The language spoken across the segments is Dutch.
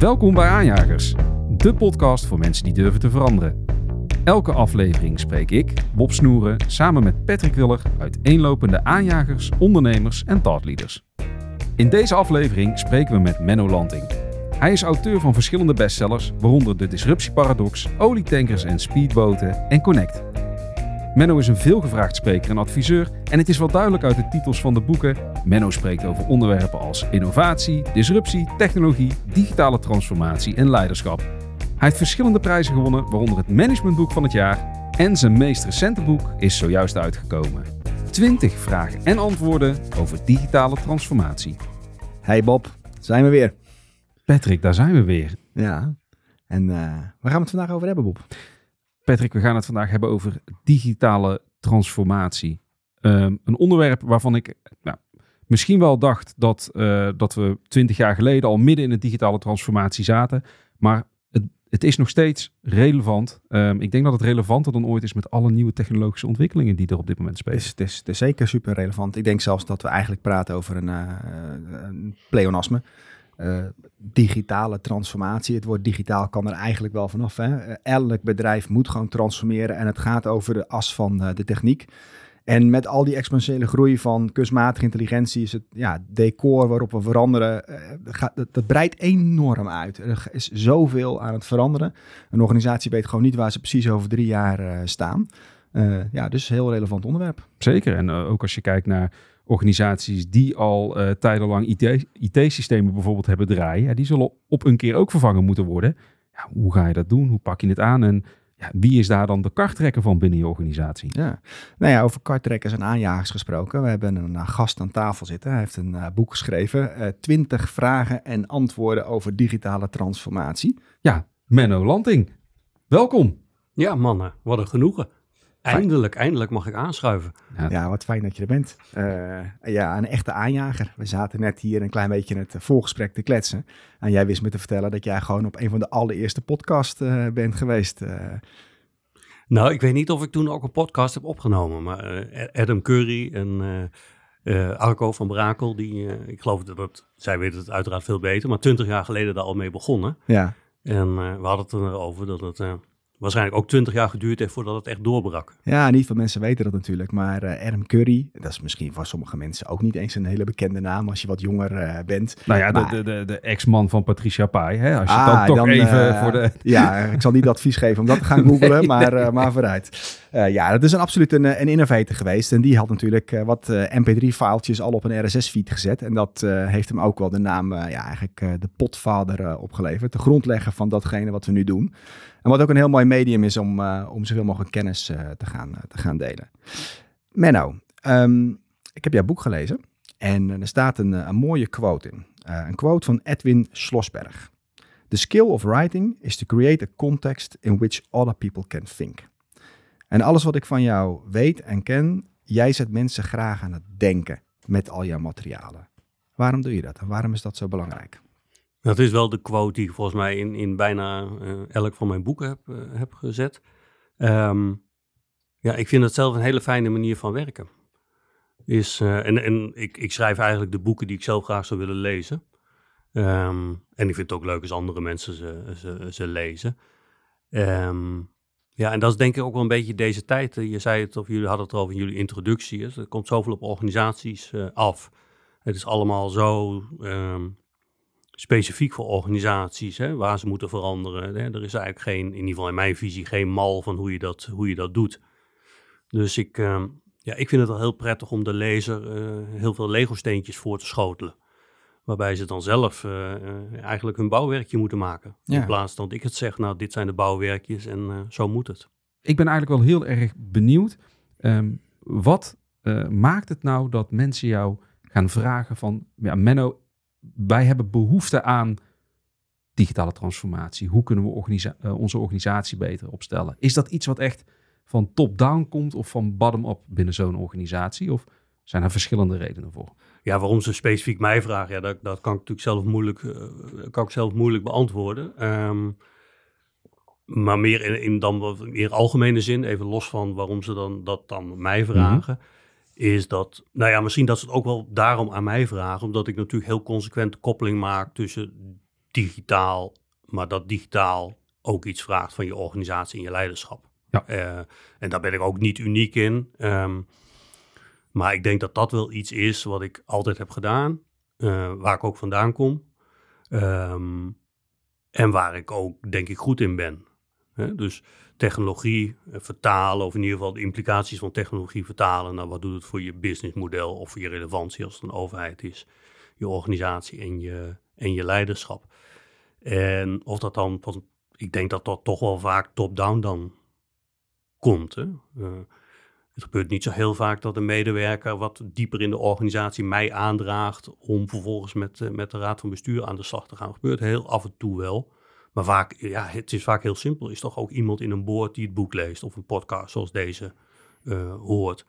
Welkom bij Aanjagers, de podcast voor mensen die durven te veranderen. Elke aflevering spreek ik, Bob Snoeren, samen met Patrick Willer, uiteenlopende aanjagers, ondernemers en thoughtleaders. In deze aflevering spreken we met Menno Lanting. Hij is auteur van verschillende bestsellers, waaronder De Disruptieparadox, Olietankers en Speedboten en Connect. Menno is een veelgevraagd spreker en adviseur en het is wel duidelijk uit de titels van de boeken. Menno spreekt over onderwerpen als innovatie, disruptie, technologie, digitale transformatie en leiderschap. Hij heeft verschillende prijzen gewonnen, waaronder het managementboek van het jaar en zijn meest recente boek is zojuist uitgekomen. 20 vragen en antwoorden over digitale transformatie. Hey Bob, zijn we weer. Patrick, daar zijn we weer. Ja, en eh, waar gaan we het vandaag over hebben, Bob? Patrick, we gaan het vandaag hebben over digitale transformatie. Ehm, een onderwerp waarvan ik nou, misschien wel dacht dat, eh, dat we twintig jaar geleden al midden in de digitale transformatie zaten. Maar het, het is nog steeds relevant. Ehm, ik denk dat het relevanter dan ooit is met alle nieuwe technologische ontwikkelingen die er op dit moment spelen. Het is, het is, zeker super relevant. Ik denk zelfs dat we eigenlijk praten over een, uh, een pleonasme. Uh, digitale transformatie. Het woord digitaal kan er eigenlijk wel vanaf. Hè? elk bedrijf moet gewoon transformeren en het gaat over de as van uh, de techniek. En met al die exponentiële groei van kunstmatige intelligentie is het ja, decor waarop we veranderen, gaat, dat, dat, breidt enorm uit. Er is zoveel aan het veranderen. Een organisatie weet gewoon niet waar ze precies over drie jaar staan. ja, dus heel relevant onderwerp. Zeker. En ook als je kijkt naar organisaties die al uh, tijdenlang IT-systemen bijvoorbeeld hebben draaien, ja, die zullen op een keer ook vervangen moeten worden. Ja, hoe ga je dat doen? Hoe pak je het aan? En ja, wie is daar dan de karttrekker van binnen je organisatie? Ja, nou ja, over karttrekkers en aanjagers gesproken. We hebben een uh, gast aan tafel zitten. Hij heeft een uh, boek geschreven. 20 vragen en antwoorden over digitale transformatie. Ja, Menno Lanting. Welkom. Ja, mannen, wat een genoegen. Eindelijk, eindelijk mag ik aanschuiven. Ja. ja, wat fijn dat je er bent. Uh, ja, een echte aanjager. We zaten net hier een klein beetje in het voorgesprek te kletsen. En jij wist me te vertellen dat jij gewoon op een van de allereerste podcasts uh, bent geweest. Uh. Nou, ik weet niet of ik toen ook een podcast heb opgenomen. Maar Adam Curry en Arco van Brakel, die, ik geloof dat het, zij weten het uiteraard veel beter, maar twintig jaar geleden daar al mee begonnen. Ja. En we hadden het erover dat het waarschijnlijk ook twintig jaar geduurd heeft voordat het echt doorbrak. Ja, niet veel mensen weten dat natuurlijk. Maar uh, Adam Curry, dat is misschien voor sommige mensen ook niet eens een hele bekende naam als je wat jonger uh, bent. Nou ja, maar... de, de, de ex-man van Patricia Pai. Hè? Als je ah, dan toch dan, even uh, voor de... Ja, ik zal niet advies geven om dat te gaan googlen, nee, maar, nee. maar vooruit. ja, dat is een absoluut een, een innovator geweest. En die had natuurlijk wat mp3-faaltjes al op een RSS-feed gezet. En dat heeft hem ook wel de naam, ja, eigenlijk de potvader opgeleverd. De grondlegger van datgene wat we nu doen. En wat ook een heel mooi medium is om, uh, om zoveel mogelijk kennis uh, te, gaan, uh, te gaan delen. Menno, um, ik heb jouw boek gelezen en er staat een, een mooie quote in. een quote van Edwin Schlossberg. The skill of writing is to create a context in which other people can think. En alles wat ik van jou weet en ken, jij zet mensen graag aan het denken met al jouw materialen. Waarom doe je dat en waarom is dat zo belangrijk? Dat is wel de quote die ik volgens mij in, in bijna uh, elk van mijn boeken heb, uh, heb gezet. Um, ja, ik vind het zelf een hele fijne manier van werken. Is, uh, en en ik, ik schrijf eigenlijk de boeken die ik zelf graag zou willen lezen. Um, en ik vind het ook leuk als andere mensen ze, ze, ze lezen. Um, ja, en dat is denk ik ook wel een beetje deze tijd. Je zei het, of jullie hadden het over in jullie introductie. Er komt zoveel op organisaties af. Het is allemaal zo specifiek voor organisaties, hè, waar ze moeten veranderen. Hè. Er is eigenlijk geen, in ieder geval in mijn visie, geen mal van hoe je dat, hoe je dat doet. Dus ik, uh, ja, ik vind het wel heel prettig om de lezer uh, heel veel Lego-steentjes voor te schotelen. Waarbij ze dan zelf uh, eigenlijk hun bouwwerkje moeten maken. Ja. In plaats van dat ik het zeg, nou, dit zijn de bouwwerkjes en zo moet het. Ik ben eigenlijk wel heel erg benieuwd. Um, wat maakt het nou dat mensen jou gaan vragen van... Ja, Menno, wij hebben behoefte aan digitale transformatie. Hoe kunnen we organisa uh, onze organisatie beter opstellen? Is dat iets wat echt van top-down komt of van bottom-up binnen zo'n organisatie? Of zijn er verschillende redenen voor? Ja, waarom ze specifiek mij vragen, ja, dat, dat kan ik natuurlijk zelf moeilijk, uh, kan ik zelf moeilijk beantwoorden. Um, maar meer in, in dan meer algemene zin, even los van waarom ze dan dat dan mij vragen. Mm -hmm is dat, nou ja, misschien dat ze het ook wel daarom aan mij vragen, omdat ik natuurlijk heel consequent de koppeling maak tussen digitaal, maar dat digitaal ook iets vraagt van je organisatie en je leiderschap. Ja. Eh, en daar ben ik ook niet uniek in. Ehm, maar ik denk dat dat wel iets is wat ik altijd heb gedaan, eh, waar ik ook vandaan kom. Ehm, en waar ik ook, denk ik, goed in ben. Hè? Dus technologie eh, vertalen, of in ieder geval de implicaties van technologie vertalen. Nou, wat doet het voor je businessmodel of voor je relevantie als het een overheid is, je organisatie en je, en je leiderschap. En of dat dan, ik denk dat dat toch wel vaak top-down dan komt. Hè? Eh, het gebeurt niet zo heel vaak dat een medewerker wat dieper in de organisatie mij aandraagt om vervolgens met, eh, met de raad van bestuur aan de slag te gaan. Dat gebeurt heel af en toe wel. Maar vaak, ja, het is vaak heel simpel. Is toch ook iemand in een boord die het boek leest of een podcast zoals deze eh, hoort.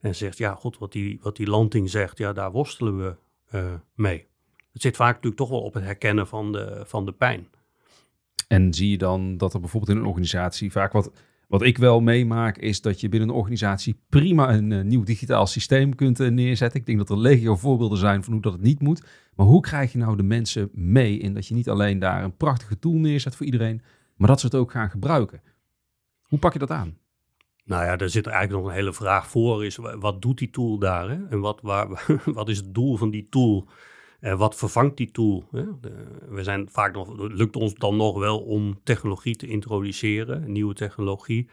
En zegt, ja, god, wat die, wat die landing zegt, ja, daar worstelen we eh, mee. Het zit vaak natuurlijk toch wel op het herkennen van de, van de pijn. En zie je dan dat er bijvoorbeeld in een organisatie vaak wat, wat ik wel meemaak, is dat je binnen een organisatie prima een eh, nieuw digitaal systeem kunt eh, neerzetten. Ik denk dat er legio voorbeelden zijn van hoe dat het niet moet. Maar hoe krijg je nou de mensen mee in dat je niet alleen daar een prachtige tool neerzet voor iedereen, maar dat ze het ook gaan gebruiken? Hoe pak je dat aan? Nou ja, daar zit eigenlijk nog een hele vraag voor. Is, wa- wat doet die tool daar? Hè? En wat, waar, wat is het doel van die tool? En wat vervangt die tool? Hè? De- we zijn vaak nog, het lukt ons dan nog wel om technologie te introduceren, nieuwe technologie.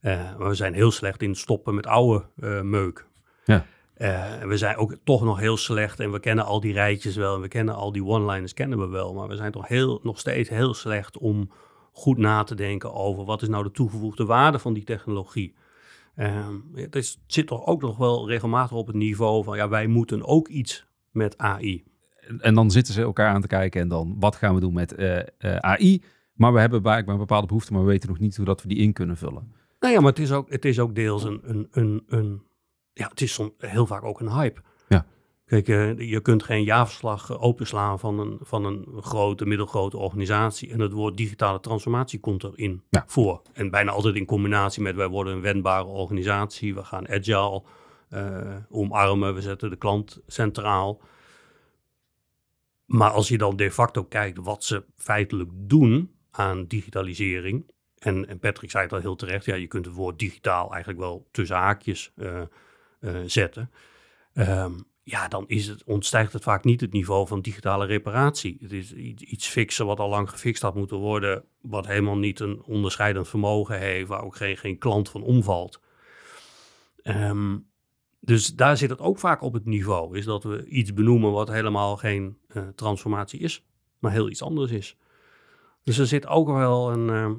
Eh, maar we zijn heel slecht in stoppen met oude eh, meuk. Ja. Eh, we zijn ook toch nog heel slecht en we kennen al die rijtjes wel en we kennen al die one-liners kennen we wel. Maar we zijn toch heel, nog steeds heel slecht om goed na te denken over wat is nou de toegevoegde waarde van die technologie. Ehm, het, is, het zit toch ook nog wel regelmatig op het niveau van ja, wij moeten ook iets met AI. En- dan zitten ze elkaar aan te kijken en dan wat gaan we doen met eh, eh, AI? Maar we hebben blijkbaar een bepaalde behoefte, maar we weten nog niet hoe dat we die in kunnen vullen. Nou ja, maar het is ook, het is ook deels een, een, een, een ja, het is som, heel vaak ook een hype. Ja. Kijk, eh, je kunt geen jaarverslag openslaan van een, van een grote, middelgrote organisatie. En het woord digitale transformatie komt erin Ja. voor. En bijna altijd in combinatie met wij worden een wendbare organisatie. We gaan agile omarmen. We zetten de klant centraal. Maar als je dan de facto kijkt wat ze feitelijk doen aan digitalisering. En, en Patrick zei het al heel terecht. Ja, je kunt het woord digitaal eigenlijk wel tussen haakjes eh, eh, zetten. Ehm, ja, dan is het, ontstijgt het vaak niet het niveau van digitale reparatie. Het is iets, fixen wat al lang gefixt had moeten worden, wat helemaal niet een onderscheidend vermogen heeft, waar ook geen, geen klant van omvalt. Ehm, dus daar zit het ook vaak op het niveau, is dat we iets benoemen wat helemaal geen eh, transformatie is, maar heel iets anders is. Dus er zit ook wel een... ehm,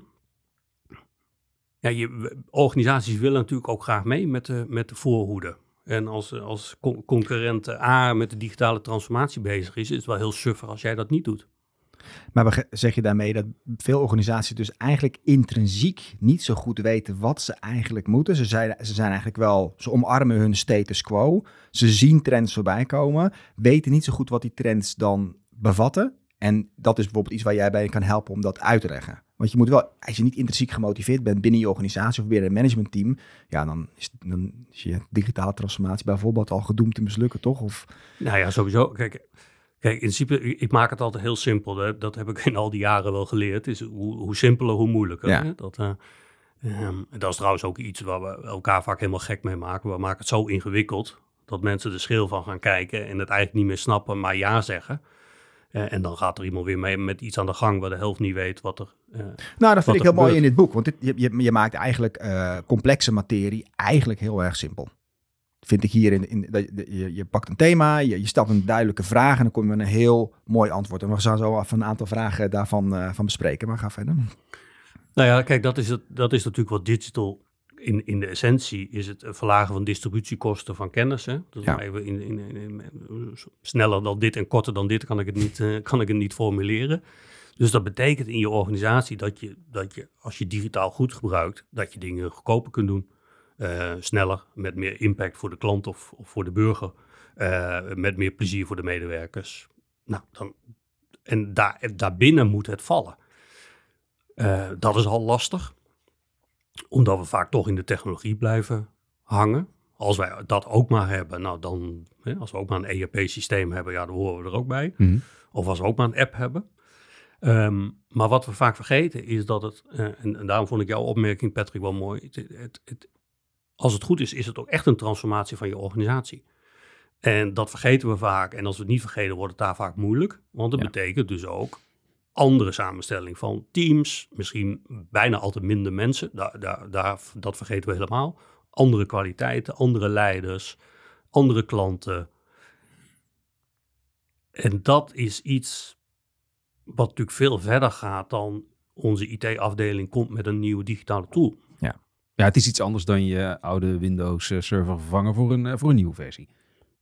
ja, je, organisaties willen natuurlijk ook graag mee met de, met de voorhoede. En als, als con- concurrent A met de digitale transformatie bezig is, is het wel heel suffer als jij dat niet doet. Maar zeg je daarmee dat veel organisaties dus eigenlijk intrinsiek niet zo goed weten wat ze eigenlijk moeten? Ze zijn, ze zijn eigenlijk wel, ze omarmen hun status quo. Ze zien trends voorbij komen, weten niet zo goed wat die trends dan bevatten. En dat is bijvoorbeeld iets waar jij bij kan helpen om dat uit te leggen. Want je moet wel, als je niet intrinsiek gemotiveerd bent binnen je organisatie of binnen een managementteam, ja, dan is, dan je digitale transformatie bijvoorbeeld al gedoemd te mislukken, toch? Of, Nou ja, sowieso. Kijk, kijk in principe, ik maak het altijd heel simpel. hè. Dat heb ik in al die jaren wel geleerd. Is hoe, hoe simpeler, hoe moeilijker. Ja. Hè? Dat, eh, ehm, dat is trouwens ook iets waar we elkaar vaak helemaal gek mee maken. We maken het zo ingewikkeld dat mensen er schil van gaan kijken en het eigenlijk niet meer snappen, maar ja zeggen. Eh, en dan gaat er iemand weer mee met iets aan de gang waar de helft niet weet wat er. eh, Nou, dat vind ik heel mooi in dit boek. Want dit, je, je, je maakt eigenlijk complexe materie eigenlijk heel erg simpel. Vind ik hier in, in dat je- je, pakt een thema, je, je stelt een duidelijke vraag en dan kom je met een heel mooi antwoord. En we gaan zo even een aantal vragen daarvan eh, van bespreken. Maar ga verder. Nou ja, kijk, dat is, het, dat is natuurlijk wat digital in, in de essentie is het verlagen van distributiekosten van kennis. Hè? Dus Ja. even in, in, in, in- sneller dan dit en korter dan dit kan ik het niet, eh, kan ik het niet formuleren. Dus dat betekent in je organisatie dat je, dat je, als je digitaal goed gebruikt, dat je dingen goedkoper kunt doen. Eh, sneller, met meer impact voor de klant of, of voor de burger. eh, met meer plezier voor de medewerkers. Nou, dan, en daar, daarbinnen moet het vallen. Eh, dat is al lastig, omdat we vaak toch in de technologie blijven hangen. Als wij dat ook maar hebben, nou dan, hè, als we ook maar een ERP-systeem hebben, ja, dan horen we er ook bij. Mhm. Of als we ook maar een app hebben. Ehm, maar wat we vaak vergeten is dat het, en, en, daarom vond ik jouw opmerking, Patrick, wel mooi. Het, het, het, als het goed is, is het ook echt een transformatie van je organisatie. En dat vergeten we vaak. En als we het niet vergeten, wordt het daar vaak moeilijk. Want dat betekent dus ook andere samenstelling van teams. Misschien bijna altijd minder mensen. Daar, daar, daar, dat vergeten we helemaal. Andere kwaliteiten, andere leiders, andere klanten. En dat is iets wat natuurlijk veel verder gaat dan onze IT-afdeling komt met een nieuwe digitale tool. Ja. het is iets anders dan je oude Windows-server vervangen voor een, eh, voor een nieuwe versie.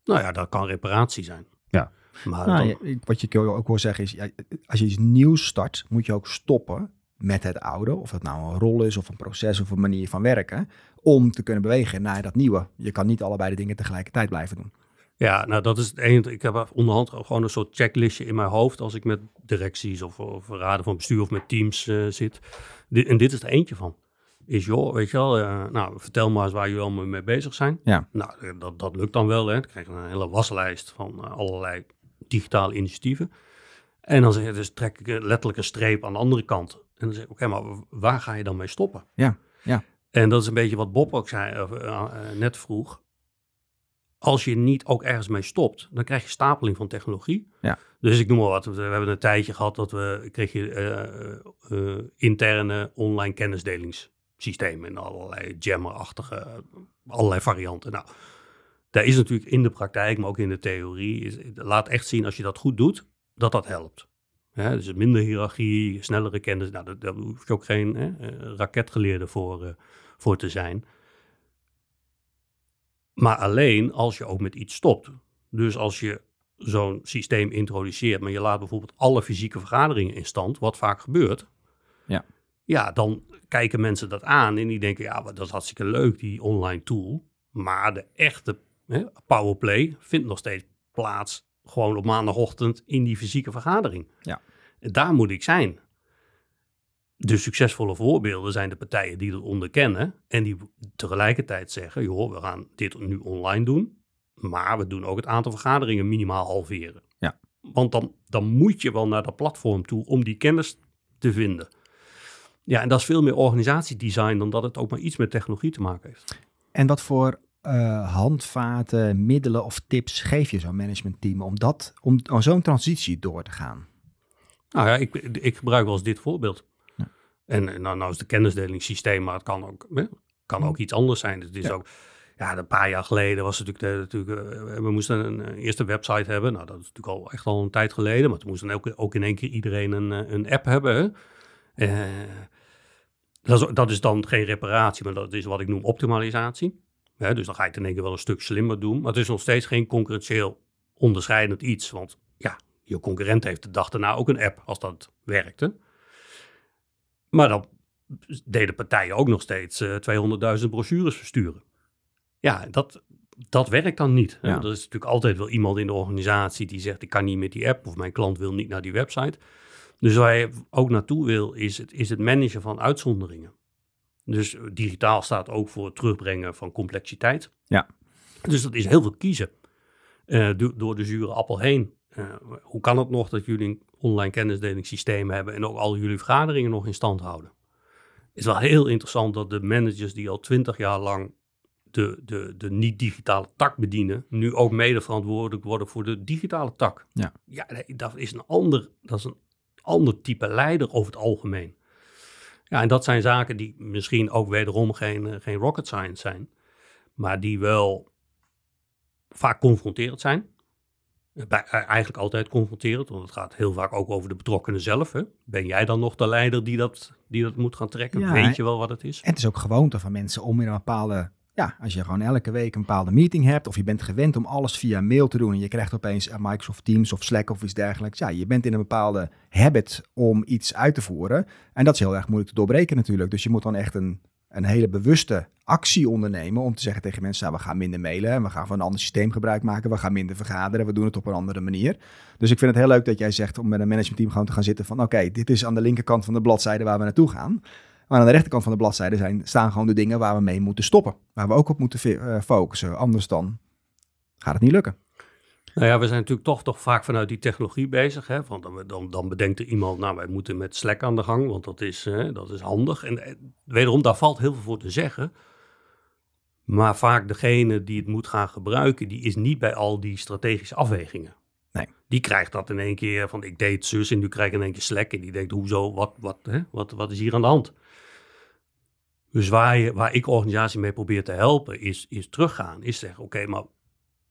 Nou ja, dat kan reparatie zijn. Ja. Maar nou, wat je ook hoor zeggen is, als je iets nieuws start, moet je ook stoppen met het oude. Of het nou een rol is, of een proces, of een manier van werken. Om te kunnen bewegen naar dat nieuwe. Je kan niet allebei de dingen tegelijkertijd blijven doen. Ja, nou dat is het enige. Ik heb onderhand gewoon een soort checklistje in mijn hoofd als ik met directies of, of raden van bestuur of met teams uh, zit. en dit is er eentje van. Is joh, weet je wel, uh, nou vertel maar eens waar jullie allemaal mee bezig zijn. Ja. Nou, eh, dat, dat lukt dan wel. Hè. Dan krijg je een hele waslijst van allerlei digitale initiatieven. En dan zeg je, dus trek ik letterlijk een streep aan de andere kant. En dan zeg ik, oké, maar waar ga je dan mee stoppen? Ja, ja. En dat is een beetje wat Bob ook zei, net vroeg als je niet ook ergens mee stopt, dan krijg je stapeling van technologie. Ja. Dus ik noem maar wat. We hebben een tijdje gehad dat we kreeg je uh, interne online kennisdelingssystemen en allerlei jammer-achtige, allerlei varianten. Nou, daar is natuurlijk in de praktijk, maar ook in de theorie, is, laat echt zien als je dat goed doet, dat dat helpt. Dus minder hiërarchie, snellere kennis. Nou, daar, hoef je ook geen hè, raketgeleerde voor, voor te zijn. Maar alleen als je ook met iets stopt. Dus als je zo'n systeem introduceert, maar je laat bijvoorbeeld alle fysieke vergaderingen in stand, wat vaak gebeurt. Ja. Ja, dan kijken mensen dat aan en die denken, ja, dat is hartstikke leuk, die online tool. Maar de echte hè, powerplay vindt nog steeds plaats gewoon op maandagochtend in die fysieke vergadering. Ja. En daar moet ik zijn de succesvolle voorbeelden zijn de partijen die dat onderkennen en die tegelijkertijd zeggen, joh, we gaan dit nu online doen, maar we doen ook het aantal vergaderingen minimaal halveren. Ja. Want dan, dan moet je wel naar dat platform toe om die kennis te vinden. Ja, en dat is veel meer organisatiedesign dan dat het ook maar iets met technologie te maken heeft. En wat voor uh, handvaten, middelen of tips geef je zo'n managementteam om, dat, om, om zo'n transitie door te gaan? Nou ja, ik, ik gebruik wel eens dit voorbeeld. En, nou, nou is de kennisdelingssysteem, maar het kan ook, hè, kan ook iets anders zijn. Het is ook, ja, een paar jaar geleden was het natuurlijk, de, natuurlijk uh, we moesten een, eerste website hebben. Nou, dat is natuurlijk al echt al een tijd geleden, maar toen moest dan ook, ook in één keer iedereen een, eh, een app hebben. Uh, dat, is, dat is dan geen reparatie, maar dat is wat ik noem optimalisatie. dus dan ga je het in één keer wel een stuk slimmer doen. Maar het is nog steeds geen concurrentieel onderscheidend iets. Want ja, je concurrent heeft de dag daarna ook een app als dat werkte. Maar dan deden partijen ook nog steeds uh, eh, 200.000 brochures versturen. Ja, dat, dat werkt dan niet. Ja. Er is natuurlijk altijd wel iemand in de organisatie die zegt: Ik kan niet met die app of mijn klant wil niet naar die website. Dus waar je ook naartoe wil, is het, is het managen van uitzonderingen. Dus digitaal staat ook voor het terugbrengen van complexiteit. Ja. Dus dat is heel veel kiezen uh, door de zure appel heen. Uh, hoe kan het nog dat jullie een online kennisdelingssysteem hebben en ook al jullie vergaderingen nog in stand houden? Het is wel heel interessant dat de managers die al twintig jaar lang de, de, de niet-digitale tak bedienen, nu ook mede verantwoordelijk worden voor de digitale tak. Ja, ja dat, is een ander, dat is een ander type leider over het algemeen. Ja, en dat zijn zaken die misschien ook wederom geen, eh, geen rocket science zijn, maar die wel vaak confronterend zijn. Bij, eh, eigenlijk altijd confronterend, want het gaat heel vaak ook over de betrokkenen zelf. Hè? Ben jij dan nog de leider die dat, die dat moet gaan trekken? Weet je wel wat het is? En het is ook gewoonte van mensen om in een bepaalde ja, als je gewoon elke week een bepaalde meeting hebt, of je bent gewend om alles via mail te doen en je krijgt opeens Microsoft Teams of Slack of iets dergelijks. Ja, je bent in een bepaalde habit om iets uit te voeren. En dat is heel erg moeilijk te doorbreken natuurlijk. Dus je moet dan echt een een hele bewuste actie ondernemen om te zeggen tegen mensen, nou, we gaan minder mailen en we gaan van een ander systeem gebruik maken, we gaan minder vergaderen, we doen het op een andere manier. Dus ik vind het heel leuk dat jij zegt om met een managementteam gewoon te gaan zitten van, oké, dit is aan de linkerkant van de bladzijde waar we naartoe gaan. Maar aan de rechterkant van de bladzijde zijn, staan gewoon de dingen waar we mee moeten stoppen, waar we ook op moeten uh, focussen. Anders dan gaat het niet lukken. Nou ja, we zijn natuurlijk toch, toch vaak vanuit die technologie bezig. Hè? Want dan, dan, dan bedenkt er iemand, nou wij moeten met Slack aan de gang, want dat is, hè, dat is handig. En eh, wederom, daar valt heel veel voor te zeggen. Maar vaak degene die het moet gaan gebruiken, die is niet bij al die strategische afwegingen. Nee. Die krijgt dat in één keer van ik deed zus en nu krijg ik in één keer Slack. En die denkt, hoezo, wat, wat, hè? Wat, wat is hier aan de hand? Dus waar, je, waar ik organisatie mee probeer te helpen, is, is teruggaan. Is zeggen, oké, maar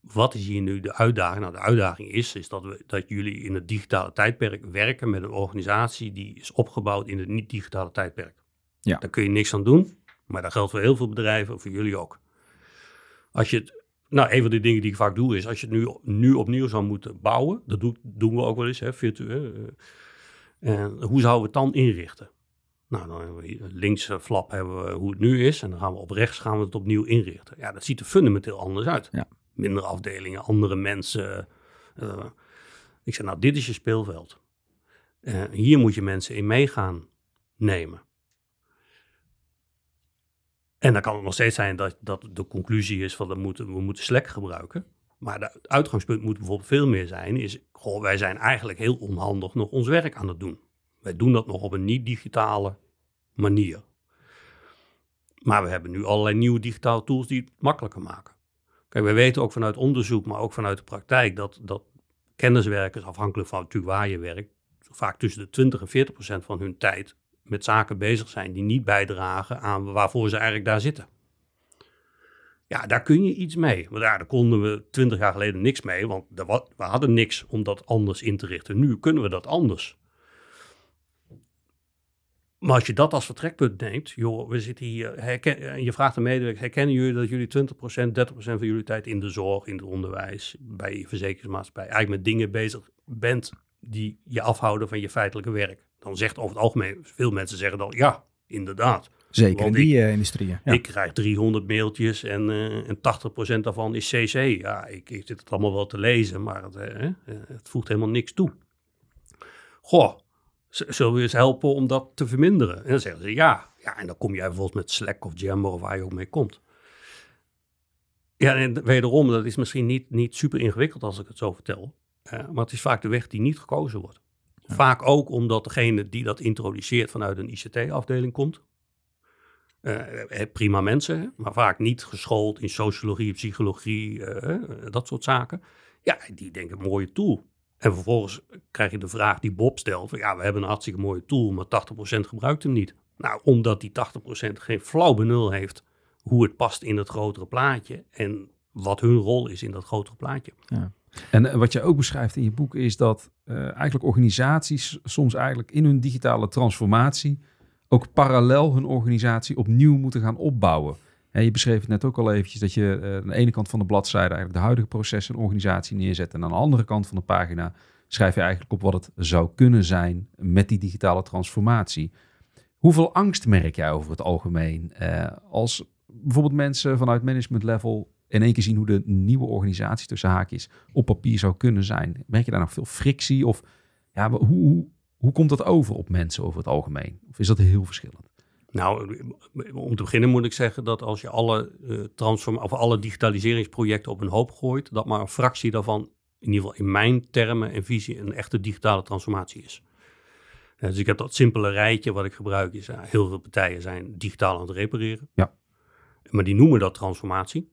wat is hier nu de uitdaging? Nou, de uitdaging is, is dat, we, dat jullie in het digitale tijdperk werken met een organisatie die is opgebouwd in het niet-digitale tijdperk. Ja. Daar kun je niks aan doen, maar dat geldt voor heel veel bedrijven, voor jullie ook. Als je het, nou, een van de dingen die ik vaak doe is, als je het nu, nu opnieuw zou moeten bouwen, dat doen, doen we ook wel eens, hè, virtueel. eh, En hoe zouden we het dan inrichten? Nou, dan hebben we links eh, flap hebben we hoe het nu is. En dan gaan we op rechts gaan we het opnieuw inrichten. Ja, dat ziet er fundamenteel anders uit. Ja. Minder afdelingen, andere mensen. eh. ik zeg, nou, dit is je speelveld. Eh, hier moet je mensen in meegaan nemen. En dan kan het nog steeds zijn dat, dat de conclusie is van we moeten, we moeten Slack gebruiken. Maar het uitgangspunt moet bijvoorbeeld veel meer zijn, is goh, wij zijn eigenlijk heel onhandig nog ons werk aan het doen. Wij doen dat nog op een niet-digitale manier. Maar we hebben nu allerlei nieuwe digitale tools die het makkelijker maken. Kijk, wij weten ook vanuit onderzoek, maar ook vanuit de praktijk, dat, dat kenniswerkers, afhankelijk van natuurlijk waar je werkt, vaak tussen de 20 en 40 procent van hun tijd met zaken bezig zijn die niet bijdragen aan waarvoor ze eigenlijk daar zitten. Ja, daar kun je iets mee. Ja, daar konden we twintig jaar geleden niks mee, want wa- we hadden niks om dat anders in te richten. Nu kunnen we dat anders. Maar als je dat als vertrekpunt neemt, joh, we zitten hier, herken, en je vraagt de medewerkers, herkennen jullie dat jullie 20%, 30% van jullie tijd in de zorg, in het onderwijs, bij verzekeringsmaatschappij, eigenlijk met dingen bezig bent die je afhouden van je feitelijke werk? Dan zegt over het algemeen, veel mensen zeggen dan, ja, inderdaad. Zeker in die eh, industrieën. Ja. Ik krijg 300 mailtjes en, eh, en 80% daarvan is CC. Ja, ik, ik zit het allemaal wel te lezen, maar het, eh, het voegt helemaal niks toe. Goh, zullen we eens helpen om dat te verminderen? En dan zeggen ze ja. Ja, en dan kom jij bijvoorbeeld met Slack of Jammer of waar je ook mee komt. Ja, en wederom, dat is misschien niet, niet super ingewikkeld als ik het zo vertel. maar het is vaak de weg die niet gekozen wordt. Vaak ook omdat degene die dat introduceert vanuit een ICT-afdeling komt. Eh, eh, prima mensen, maar vaak niet geschoold in sociologie, psychologie, eh, dat soort zaken. Ja, die denken mooie tool. En vervolgens krijg je de vraag die Bob stelt. van, Ja, we hebben een hartstikke mooie tool, maar 80% gebruikt hem niet. Nou, omdat die 80% geen flauw benul heeft hoe het past in het grotere plaatje en wat hun rol is in dat grotere plaatje. En eh, wat je ook beschrijft in je boek is dat eh, eigenlijk organisaties soms eigenlijk in hun digitale transformatie ook parallel hun organisatie opnieuw moeten gaan opbouwen. Je beschreef het net ook al eventjes dat je eh, aan de ene kant van de bladzijde eigenlijk de huidige processen en organisatie neerzet en aan de andere kant van de pagina schrijf je eigenlijk op wat het zou kunnen zijn met die digitale transformatie. Hoeveel angst merk jij over het algemeen als bijvoorbeeld mensen vanuit management level in één keer zien hoe de nieuwe organisatie tussen haakjes op papier zou kunnen zijn? Merk je daar nog veel frictie of ja, hoe, hoe, hoe komt dat over op mensen over het algemeen? Of is dat heel verschillend? Nou, om te beginnen moet ik zeggen dat als je alle, eh transform of alle digitaliseringsprojecten op een hoop gooit, dat maar een fractie daarvan, in ieder geval in mijn termen en visie, een echte digitale transformatie is. Eh, dus ik heb dat simpele rijtje wat ik gebruik, is eh, heel veel partijen zijn digitaal aan het repareren. Ja. Maar die noemen dat transformatie.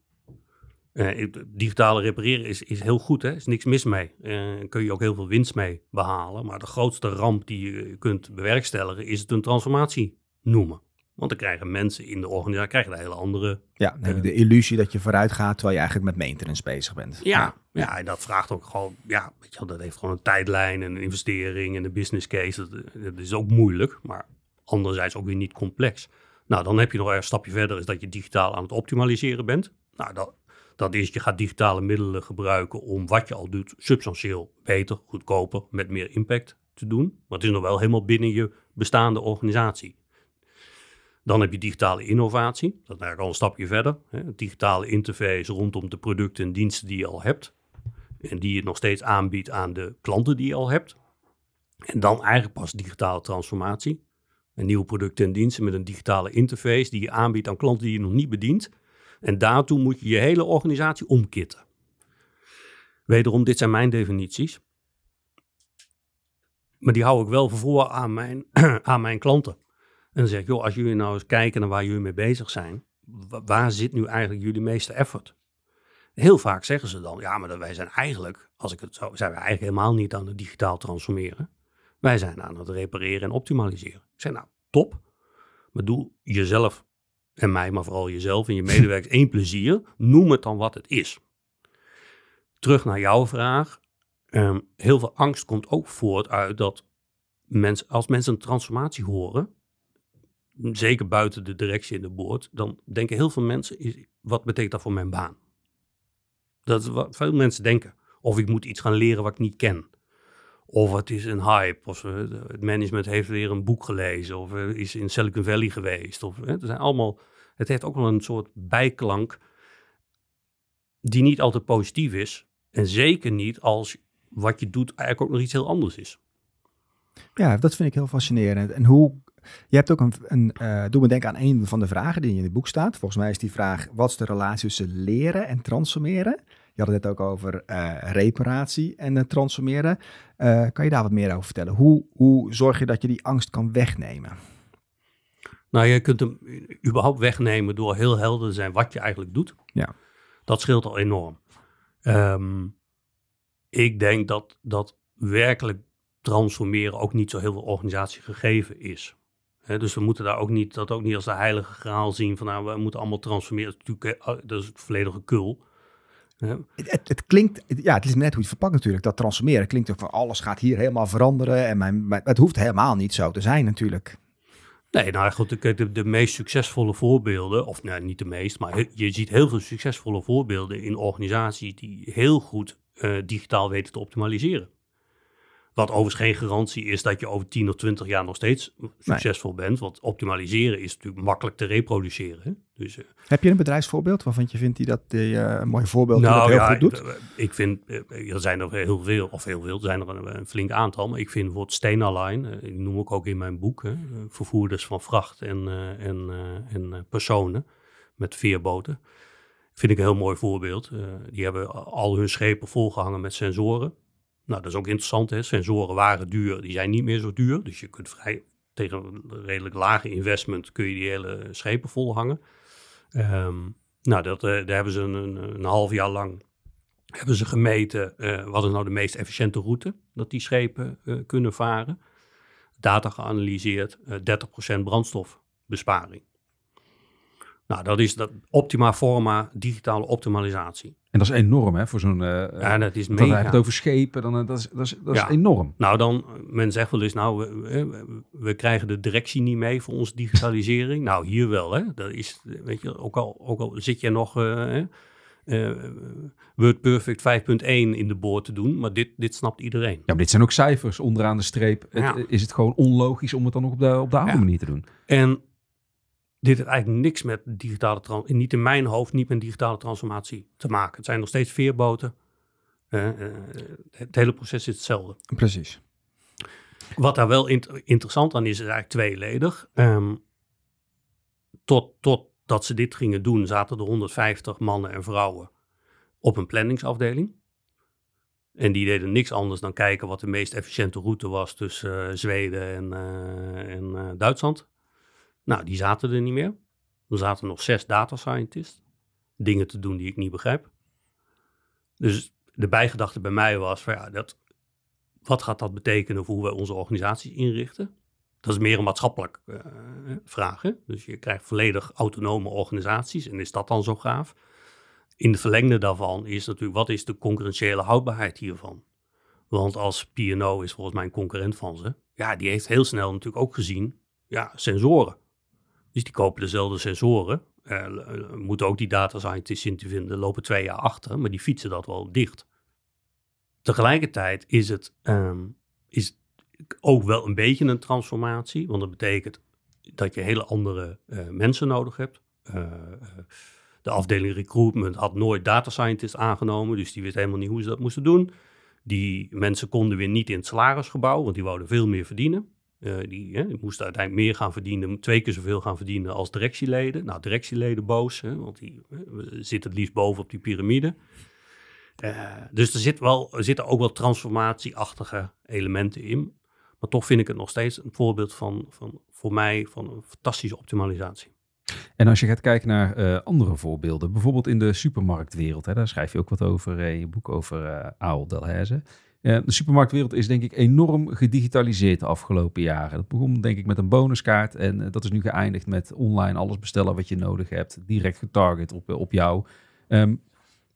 Eh, digitale repareren is, is heel goed, hè? er is niks mis mee. Eh, Daar kun je ook heel veel winst mee behalen. Maar de grootste ramp die je kunt bewerkstelligen is het een transformatie noemen. Want dan krijgen mensen in de organisatie krijgen een hele andere... Ja, dan heb je de illusie dat je vooruit gaat terwijl je eigenlijk met maintenance bezig bent. Ja, ja, en dat vraagt ook gewoon... Ja, weet je wel, dat heeft gewoon een tijdlijn en een investering en een business case. Dat, dat is ook moeilijk, maar anderzijds ook weer niet complex. Nou, dan heb je nog een stapje verder, is dat je digitaal aan het optimaliseren bent. Nou, dat, dat is, je gaat digitale middelen gebruiken om wat je al doet substantieel beter, goedkoper, met meer impact te doen. Maar het is nog wel helemaal binnen je bestaande organisatie. Dan heb je digitale innovatie. Dat is eigenlijk al een stapje verder. Hè. Digitale interface rondom de producten en diensten die je al hebt. En die je nog steeds aanbiedt aan de klanten die je al hebt. En dan eigenlijk pas digitale transformatie. Een nieuwe producten en diensten met een digitale interface die je aanbiedt aan klanten die je nog niet bedient. En daartoe moet je je hele organisatie omkitten. Wederom, dit zijn mijn definities. Maar die hou ik wel voor aan mijn, aan mijn klanten. En dan zeg ik, joh, als jullie nou eens kijken naar waar jullie mee bezig zijn, waar zit nu eigenlijk jullie meeste effort? Heel vaak zeggen ze dan, ja, maar wij zijn eigenlijk, als ik het zo, zijn we eigenlijk helemaal niet aan het digitaal transformeren. Wij zijn aan het repareren en optimaliseren. Ik zeg, nou, top. Maar doe jezelf en mij, maar vooral jezelf en je medewerkers één plezier. Noem het dan wat het is. Terug naar jouw vraag. Ehm, heel veel angst komt ook voort uit dat mensen, als mensen een transformatie horen, zeker buiten de directie in de boord, dan denken heel veel mensen, wat betekent dat voor mijn baan? Dat is wat veel mensen denken. Of ik moet iets gaan leren wat ik niet ken. Of het is een hype. Of het management heeft weer een boek gelezen. Of is in Silicon Valley geweest. Of, het, zijn allemaal, het heeft ook wel een soort bijklank die niet altijd positief is. En zeker niet als wat je doet eigenlijk ook nog iets heel anders is. Ja, dat vind ik heel fascinerend. En hoe, je hebt ook een, een uh, doe me denken aan een van de vragen die in het boek staat. Volgens mij is die vraag, wat is de relatie tussen leren en transformeren? Je had het ook over uh, reparatie en uh, transformeren. kan je daar wat meer over vertellen? Hoe, hoe zorg je dat je die angst kan wegnemen? Nou, je kunt hem überhaupt wegnemen door heel helder te zijn wat je eigenlijk doet. Ja. Dat scheelt al enorm. Um, ik denk dat, dat werkelijk transformeren ook niet zo heel veel organisatie gegeven is. dus we moeten daar ook niet, dat ook niet als de heilige graal zien van nou, we moeten allemaal transformeren. Dat is natuurlijk eh, dat is het volledige kul. Het, het, het, klinkt, ja, het is net hoe je het verpakt natuurlijk. Dat transformeren klinkt ook van alles gaat hier helemaal veranderen. En mijn, mijn, het hoeft helemaal niet zo te zijn natuurlijk. Nee, nou goed, de, de meest succesvolle voorbeelden, of nou, niet de meest, maar je ziet heel veel succesvolle voorbeelden in organisaties die heel goed uh, digitaal weten te optimaliseren. Wat overigens geen garantie is dat je over 10 of 20 jaar nog steeds succesvol bent. Want optimaliseren is natuurlijk makkelijk te reproduceren. Dus, uh, Heb je een bedrijfsvorbeeld waarvan je vindt die dat uh, een mooi voorbeeld nou, dat heel ja, goed doet? Ik, ik vind, er zijn er heel veel, of heel veel, er zijn er een, een flink aantal. Maar ik vind bijvoorbeeld Stenaline, ik noem ik ook in mijn boek, hè, vervoerders van vracht en, en, en personen met veerboten. Vind ik een heel mooi voorbeeld. die hebben al hun schepen volgehangen met sensoren. Nou, dat is ook interessant. Hè? Sensoren waren duur, die zijn niet meer zo duur. Dus je kunt vrij tegen een redelijk lage investment kun je die hele schepen volhangen. Um, nou, dat, uh, daar hebben ze een, een, half jaar lang hebben ze gemeten uh, wat is nou de meest efficiënte route dat die schepen uh, kunnen varen. Data geanalyseerd, 30% brandstofbesparing. Nou, dat is dat optima forma digitale optimalisatie. En dat is enorm, hè, voor zo'n... Uh, ja, dat is mega. het over schepen, dan, uh, dat is, dat is, dat is enorm. Nou, dan, men zegt wel eens, nou, we, we, krijgen de directie niet mee voor onze digitalisering. nou, hier wel, hè. Dat is, weet je, ook al, ook al zit je nog... Uh, WordPerfect 5.1 in de boord te doen, maar dit, dit snapt iedereen. Ja, maar dit zijn ook cijfers onderaan de streep. Het, is het gewoon onlogisch om het dan ook op de, op de oude manier te doen? En dit heeft eigenlijk niks met digitale niet in mijn hoofd, niet met digitale transformatie te maken. Het zijn nog steeds veerboten. Uh, het hele proces is hetzelfde. Precies. Wat daar wel interessant aan is, is eigenlijk tweeledig. Um, tot, totdat ze dit gingen doen, zaten er 150 mannen en vrouwen op een planningsafdeling. En die deden niks anders dan kijken wat de meest efficiënte route was tussen uh, Zweden en, en Duitsland. Nou, die zaten er niet meer. Er zaten nog zes data scientists. Dingen te doen die ik niet begrijp. Dus de bijgedachte bij mij was ja, dat, wat gaat dat betekenen voor hoe wij onze organisaties inrichten? Dat is meer een maatschappelijk uh, vraag. Dus je krijgt volledig autonome organisaties en is dat dan zo gaaf? In de verlengde daarvan is natuurlijk, wat is de concurrentiële houdbaarheid hiervan? Want als P&O is volgens mij een concurrent van ze. Ja, die heeft heel snel natuurlijk ook gezien, ja, sensoren. Dus die kopen dezelfde sensoren. Uh, moeten ook die data scientists in te vinden, lopen twee jaar achter, maar die fietsen dat wel dicht. Tegelijkertijd is het ehm, is ook wel een beetje een transformatie, want dat betekent dat je hele andere uh, mensen nodig hebt. De afdeling recruitment had nooit data scientists aangenomen, dus die wist helemaal niet hoe ze dat moesten doen. Die mensen konden weer niet in het salarisgebouw, want die wouden veel meer verdienen. Uh, die, hè, moesten uiteindelijk meer gaan verdienen, twee keer zoveel gaan verdienen als directieleden. Nou, directieleden boos, hè, want die zitten het liefst boven op die piramide. dus er, zit wel, er zitten ook wel transformatieachtige elementen in. Maar toch vind ik het nog steeds een voorbeeld van, van voor mij van een fantastische optimalisatie. En als je gaat kijken naar uh, andere voorbeelden, bijvoorbeeld in de supermarktwereld, hè, daar schrijf je ook wat over in je boek over uh, Aal Delhaize. Uh, de supermarktwereld is denk ik enorm gedigitaliseerd de afgelopen jaren. Dat begon denk ik met een bonuskaart en dat is nu geëindigd met online alles bestellen wat je nodig hebt, direct getarget op, op jou. Um,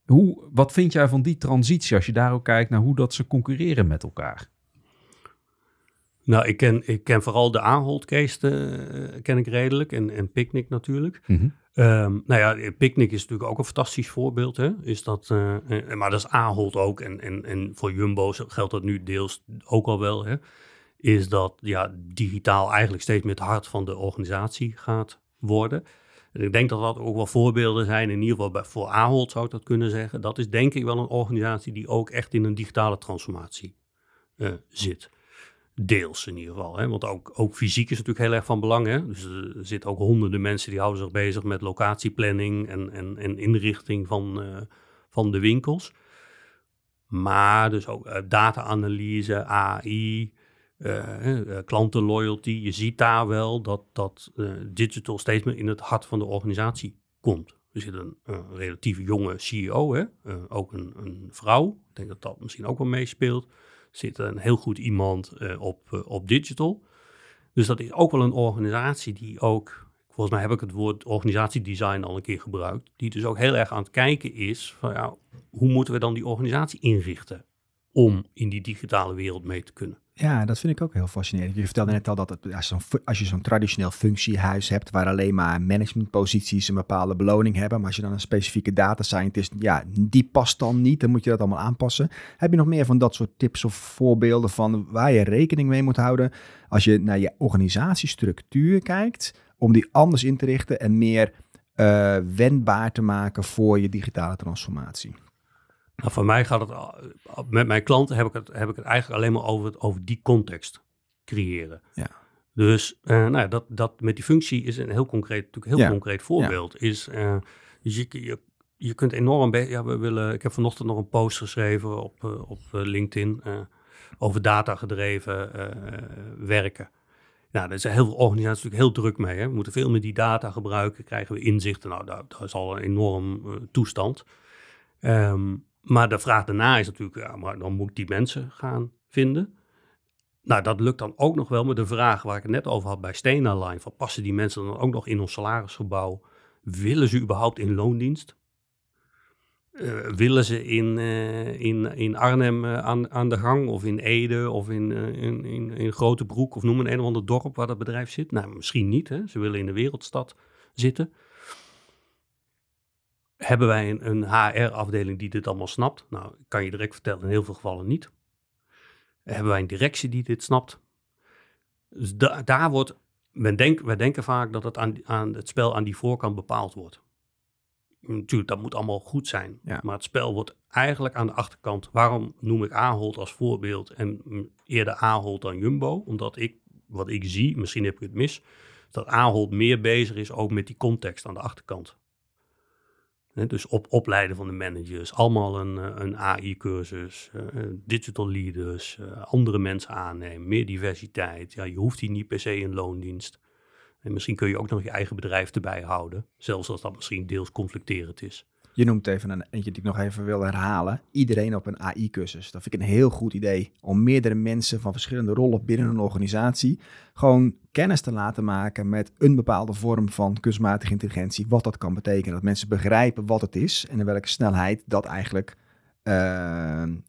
hoe, wat vind jij van die transitie als je daar ook kijkt naar hoe dat ze concurreren met elkaar? Nou, ik ken, ik ken vooral de Ahold-case uh, ken ik redelijk en, en Picnic natuurlijk. Mm -hmm. Um, nou ja, Picnic is natuurlijk ook een fantastisch voorbeeld. Hè? Is dat, uh, maar dat is Ahold ook en, en, en voor Jumbo geldt dat nu deels ook al wel. Hè? Is dat ja, digitaal eigenlijk steeds meer het hart van de organisatie gaat worden. En ik denk dat dat ook wel voorbeelden zijn, in ieder geval bij, voor Ahold zou ik dat kunnen zeggen. Dat is denk ik wel een organisatie die ook echt in een digitale transformatie zit. Deels in ieder geval. Hè? Want ook, ook fysiek is natuurlijk heel erg van belang. Hè? Dus er zitten ook honderden mensen die houden zich bezig met locatieplanning en, en, en inrichting van, uh, van de winkels. Maar dus ook uh, data-analyse, AI, uh, klantenloyalty. Je ziet daar wel dat, dat digital steeds meer in het hart van de organisatie komt. Er zit een, een relatief jonge CEO, hè? ook een, een vrouw. Ik denk dat dat misschien ook wel meespeelt zit een heel goed iemand uh, op, uh, op digital. Dus dat is ook wel een organisatie die ook, volgens mij heb ik het woord organisatiedesign al een keer gebruikt, die dus ook heel erg aan het kijken is van ja, hoe moeten we dan die organisatie inrichten om in die digitale wereld mee te kunnen. Ja, dat vind ik ook heel fascinerend. Je vertelde net al dat als, als je zo'n traditioneel functiehuis hebt, waar alleen maar managementposities een bepaalde beloning hebben, maar als je dan een specifieke data scientist, ja, die past dan niet, dan moet je dat allemaal aanpassen. Heb je nog meer van dat soort tips of voorbeelden van waar je rekening mee moet houden als je naar je organisatiestructuur kijkt, om die anders in te richten en meer uh, wendbaar te maken voor je digitale transformatie? Nou, voor mij gaat het, met mijn klanten heb ik het, heb ik het eigenlijk alleen maar over, over die context creëren. Ja. Dus uh, nou ja, dat, dat met die functie is een heel concreet, natuurlijk heel concreet voorbeeld. Is, uh, dus je, je, je kunt enorm, ja, we willen, ik heb vanochtend nog een post geschreven op, uh, op LinkedIn over data gedreven werken. Nou, er zijn heel veel organisaties natuurlijk heel druk mee. Hè. We moeten veel meer die data gebruiken, krijgen we inzichten. Nou, dat, dat is al een enorm toestand. Um, maar de vraag daarna is natuurlijk, ja, maar dan moet ik die mensen gaan vinden. Nou, dat lukt dan ook nog wel met de vraag waar ik het net over had bij Stena Line. Van passen die mensen dan ook nog in ons salarisgebouw? Willen ze überhaupt in loondienst? Uh, willen ze in, uh, in, in Arnhem uh, aan, aan de gang of in Ede of in, in, in, in Grote Broek of noem een een of ander dorp waar dat bedrijf zit? Nou, misschien niet. Hè? Ze willen in de wereldstad zitten. Hebben wij een, een HR-afdeling die dit allemaal snapt? Nou, ik kan je direct vertellen, in heel veel gevallen niet. Hebben wij een directie die dit snapt? Dus daar wordt, men denk, wij denken vaak dat het, aan, aan het spel aan die voorkant bepaald wordt. Natuurlijk, dat moet allemaal goed zijn. Maar het spel wordt eigenlijk aan de achterkant. Waarom noem ik Ahold als voorbeeld en eerder Ahold dan Jumbo? Omdat ik, wat ik zie, misschien heb ik het mis, dat Ahold meer bezig is ook met die context aan de achterkant dus op, opleiden van de managers, allemaal een, eh, een AI-cursus, uh, eh, digital leaders, andere mensen aannemen, meer diversiteit. Ja, je hoeft hier niet per se een loondienst. En misschien kun je ook nog je eigen bedrijf erbij houden, zelfs als dat misschien deels conflicterend is. Je noemt even een eentje die ik nog even wil herhalen. Iedereen op een AI-cursus. Dat vind ik een heel goed idee. Om meerdere mensen van verschillende rollen binnen een organisatie gewoon kennis te laten maken met een bepaalde vorm van kunstmatige intelligentie. Wat dat kan betekenen. Dat mensen begrijpen wat het is en in welke snelheid dat eigenlijk uh,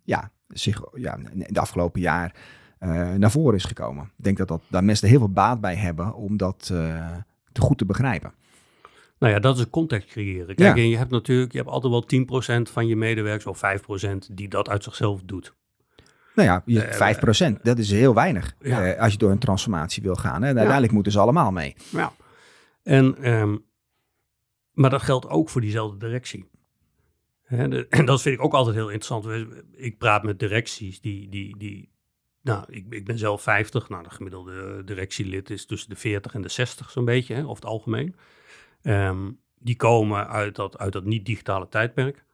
ja, zich ja, in de afgelopen jaar uh, naar voren is gekomen. Ik denk dat, dat daar mensen heel veel baat bij hebben om dat uh, te goed te begrijpen. Nou ja, dat is context creëren. Kijk, en je hebt natuurlijk, je hebt altijd wel 10% van je medewerkers of 5% die dat uit zichzelf doet. Nou ja, je, 5%, dat is heel weinig ja. uh, als je door een transformatie wil gaan. Hè. En uiteindelijk moeten ze allemaal mee. Ja. En, um, maar dat geldt ook voor diezelfde directie. Hè, de, en dat vind ik ook altijd heel interessant. Ik praat met directies die, die, die nou, ik, ik ben zelf 50. Nou, de gemiddelde directielid is tussen de 40 en de 60 zo'n beetje, hè, over het algemeen. Um, die komen uit dat, uit dat niet-digitale tijdperk.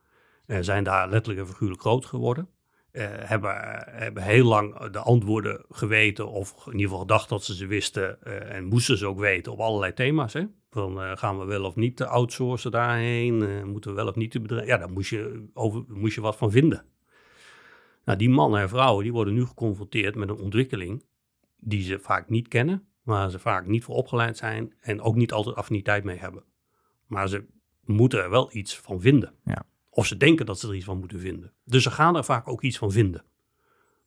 uh, zijn daar letterlijk en figuurlijk groot geworden. Uh, hebben, hebben heel lang de antwoorden geweten, of in ieder geval gedacht dat ze ze wisten. En moesten ze ook weten op allerlei thema's. Hè? Van gaan we wel of niet outsourcen daarheen? moeten we wel of niet de bedrijf? Ja, daar moest je, over, moest je wat van vinden. Nou, die mannen en vrouwen die worden nu geconfronteerd met een ontwikkeling die ze vaak niet kennen, waar ze vaak niet voor opgeleid zijn en ook niet altijd affiniteit mee hebben. Maar ze moeten er wel iets van vinden. Ja. Of ze denken dat ze er iets van moeten vinden. Dus ze gaan er vaak ook iets van vinden.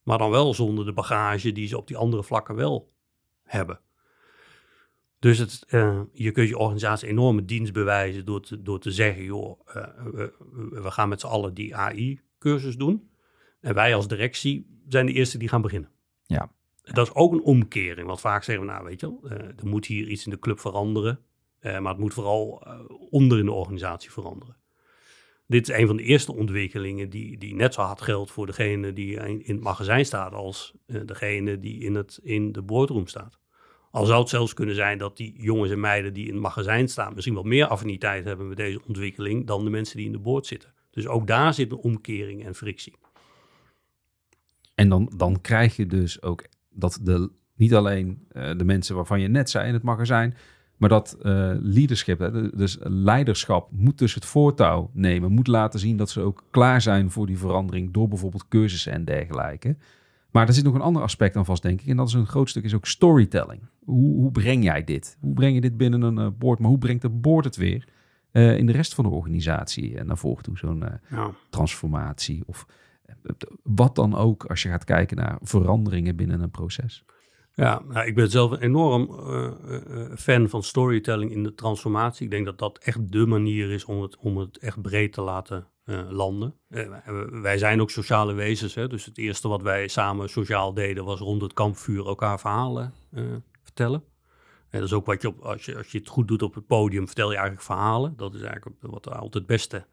Maar dan wel zonder de bagage die ze op die andere vlakken wel hebben. Dus het, uh, je kunt je organisatie enorme dienst bewijzen door te, door te zeggen, joh, uh, we, we, gaan met z'n allen die AI-cursus doen. En wij als directie zijn de eerste die gaan beginnen. Ja. Dat is ook een omkering, want vaak zeggen we, nou weet je wel, uh, er moet hier iets in de club veranderen. maar het moet vooral onder in de organisatie veranderen. Dit is een van de eerste ontwikkelingen die, die net zo hard geldt voor degene die in het magazijn staat als degene die in, het, in de boardroom staat. Al zou het zelfs kunnen zijn dat die jongens en meiden die in het magazijn staan misschien wel meer affiniteit hebben met deze ontwikkeling dan de mensen die in de boord zitten. Dus ook daar zit een omkering en frictie. En dan, dan krijg je dus ook dat de, niet alleen uh, de mensen waarvan je net zei in het magazijn, maar dat uh, leadership, hè, dus leiderschap, moet dus het voortouw nemen. Moet laten zien dat ze ook klaar zijn voor die verandering door bijvoorbeeld cursussen en dergelijke. Maar er zit nog een ander aspect aan vast, denk ik. En dat is een groot stuk, is ook storytelling. Hoe, hoe breng jij dit? Hoe breng je dit binnen een uh, board? Maar hoe brengt de board het weer uh, in de rest van de organisatie naar voren toe? Zo'n ja. transformatie of wat dan ook als je gaat kijken naar veranderingen binnen een proces. Ja, nou, ik ben zelf een enorm fan van storytelling in de transformatie. Ik denk dat dat echt de manier is om het, om het echt breed te laten landen. Wij zijn ook sociale wezens, hè? dus het eerste wat wij samen sociaal deden was rond het kampvuur elkaar verhalen vertellen. En dat is ook wat je, op, als, je, als je het goed doet op het podium, vertel je eigenlijk verhalen. Dat is eigenlijk wat altijd het beste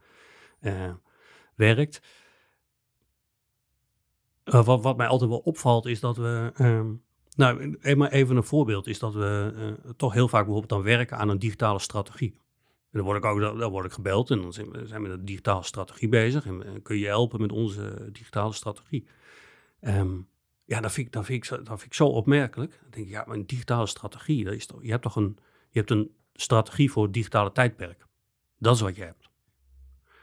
werkt. Wat, wat mij altijd wel opvalt is dat we, ehm, nou even een voorbeeld, is dat we toch heel vaak bijvoorbeeld dan werken aan een digitale strategie dan word ik ook dan word ik gebeld en dan zijn we, zijn we met een digitale strategie bezig. En, kun je helpen met onze digitale strategie? Um, ja, dat vind, ik, dat, vind ik, vind ik zo opmerkelijk. Dan denk ik, ja, maar een digitale strategie, dat is je hebt toch een, je hebt een strategie voor het digitale tijdperk. Dat is wat je hebt.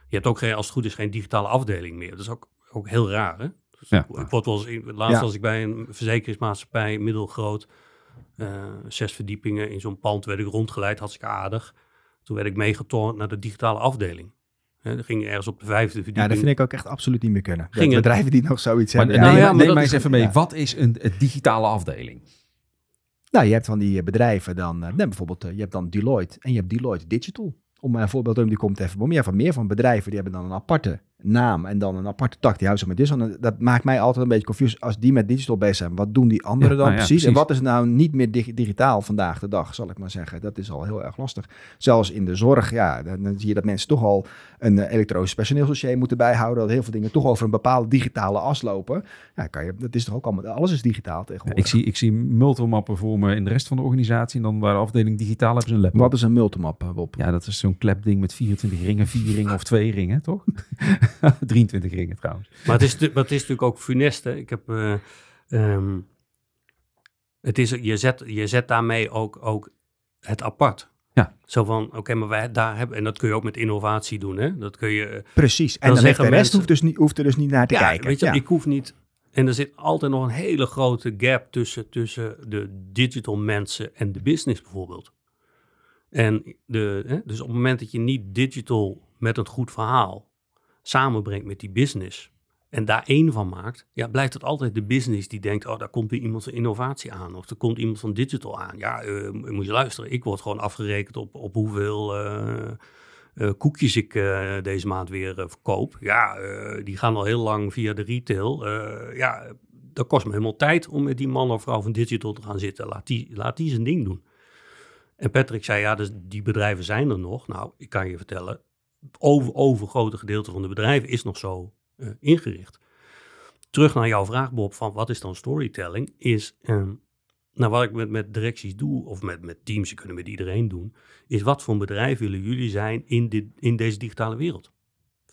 Je hebt ook geen, als het goed is, geen digitale afdeling meer. Dat is ook, ook heel raar, hè? Ja. Ik word wel eens, laatst ja. als ik bij een verzekeringsmaatschappij, middelgroot, uh, zes verdiepingen in zo'n pand werd ik rondgeleid, hartstikke aardig. Toen werd ik meegetornd naar de digitale afdeling. Dan ging ergens op de vijfde verdieping. Ja, dat vind ik ook echt absoluut niet meer kunnen. Gingen... bedrijven die nog zoiets maar, hebben. Nou, ja, neem mij eens even mee. Ja. Wat is een, een, digitale afdeling? Nou, je hebt van die bedrijven dan, uh, bijvoorbeeld, uh, je hebt dan Deloitte en je hebt Deloitte Digital. Om een voorbeeld om die komt even. Maar je hebt van meer van bedrijven die hebben dan een aparte naam en dan een aparte tak die houdt met dit. Dat maakt mij altijd een beetje confused als die met digital bezig zijn. Wat doen die anderen ja, dan nou ja, precies? En wat is nou niet meer dig digitaal vandaag de dag, zal ik maar zeggen. Dat is al heel erg lastig. Zelfs in de zorg, ja, dan zie je dat mensen toch al een uh, elektronisch personeelsdossier moeten bijhouden. Dat heel veel dingen toch over een bepaalde digitale as lopen. Ja, kan je, dat is toch ook allemaal, alles is digitaal tegenwoordig. ik zie, ik zie multimappen voor me in de rest van de organisatie. En dan bij de afdeling digitaal hebben ze een laptop. Wat is een multimap, Bob? Ja, dat is zo'n klepding met 24 ringen, 4 ringen of 2 ringen, toch? 23 ringen trouwens. Maar het is, maar het is natuurlijk ook funest. Hè? Ik heb. Uh, um, het is, je, zet, je zet daarmee ook, ook het apart. Ja. Zo van, oké, okay, maar wij daar hebben, en dat kun je ook met innovatie doen, hè? Dat kun je. Precies. En dan, dan zeggen de rest mensen, hoeft, dus niet, hoeft er dus niet naar te ja, kijken. Weet je, ja. ik hoef niet. En er zit altijd nog een hele grote gap tussen, tussen de digital mensen en de business bijvoorbeeld. En de, hè, dus op het moment dat je niet digital met een goed verhaal samenbrengt met die business en daar één van maakt, ja, blijft het altijd de business die denkt, oh, daar komt weer iemand van innovatie aan of er komt iemand van digital aan. Ja, uh, moet je luisteren, ik word gewoon afgerekend op, op hoeveel uh, uh, koekjes ik deze maand weer verkoop. Ja, die gaan al heel lang via de retail. ja, dat kost me helemaal tijd om met die man of vrouw van digital te gaan zitten. Laat die, laat die zijn ding doen. En Patrick zei, ja, dus die bedrijven zijn er nog. Nou, ik kan je vertellen, over, overgrote gedeelte van de bedrijven is nog zo uh, ingericht. Terug naar jouw vraag, Bob, van wat is dan storytelling? Is, um, nou wat ik met, met directies doe, of met, met teams, je kunnen met iedereen doen, is wat voor een bedrijf willen jullie zijn in, dit, in deze digitale wereld?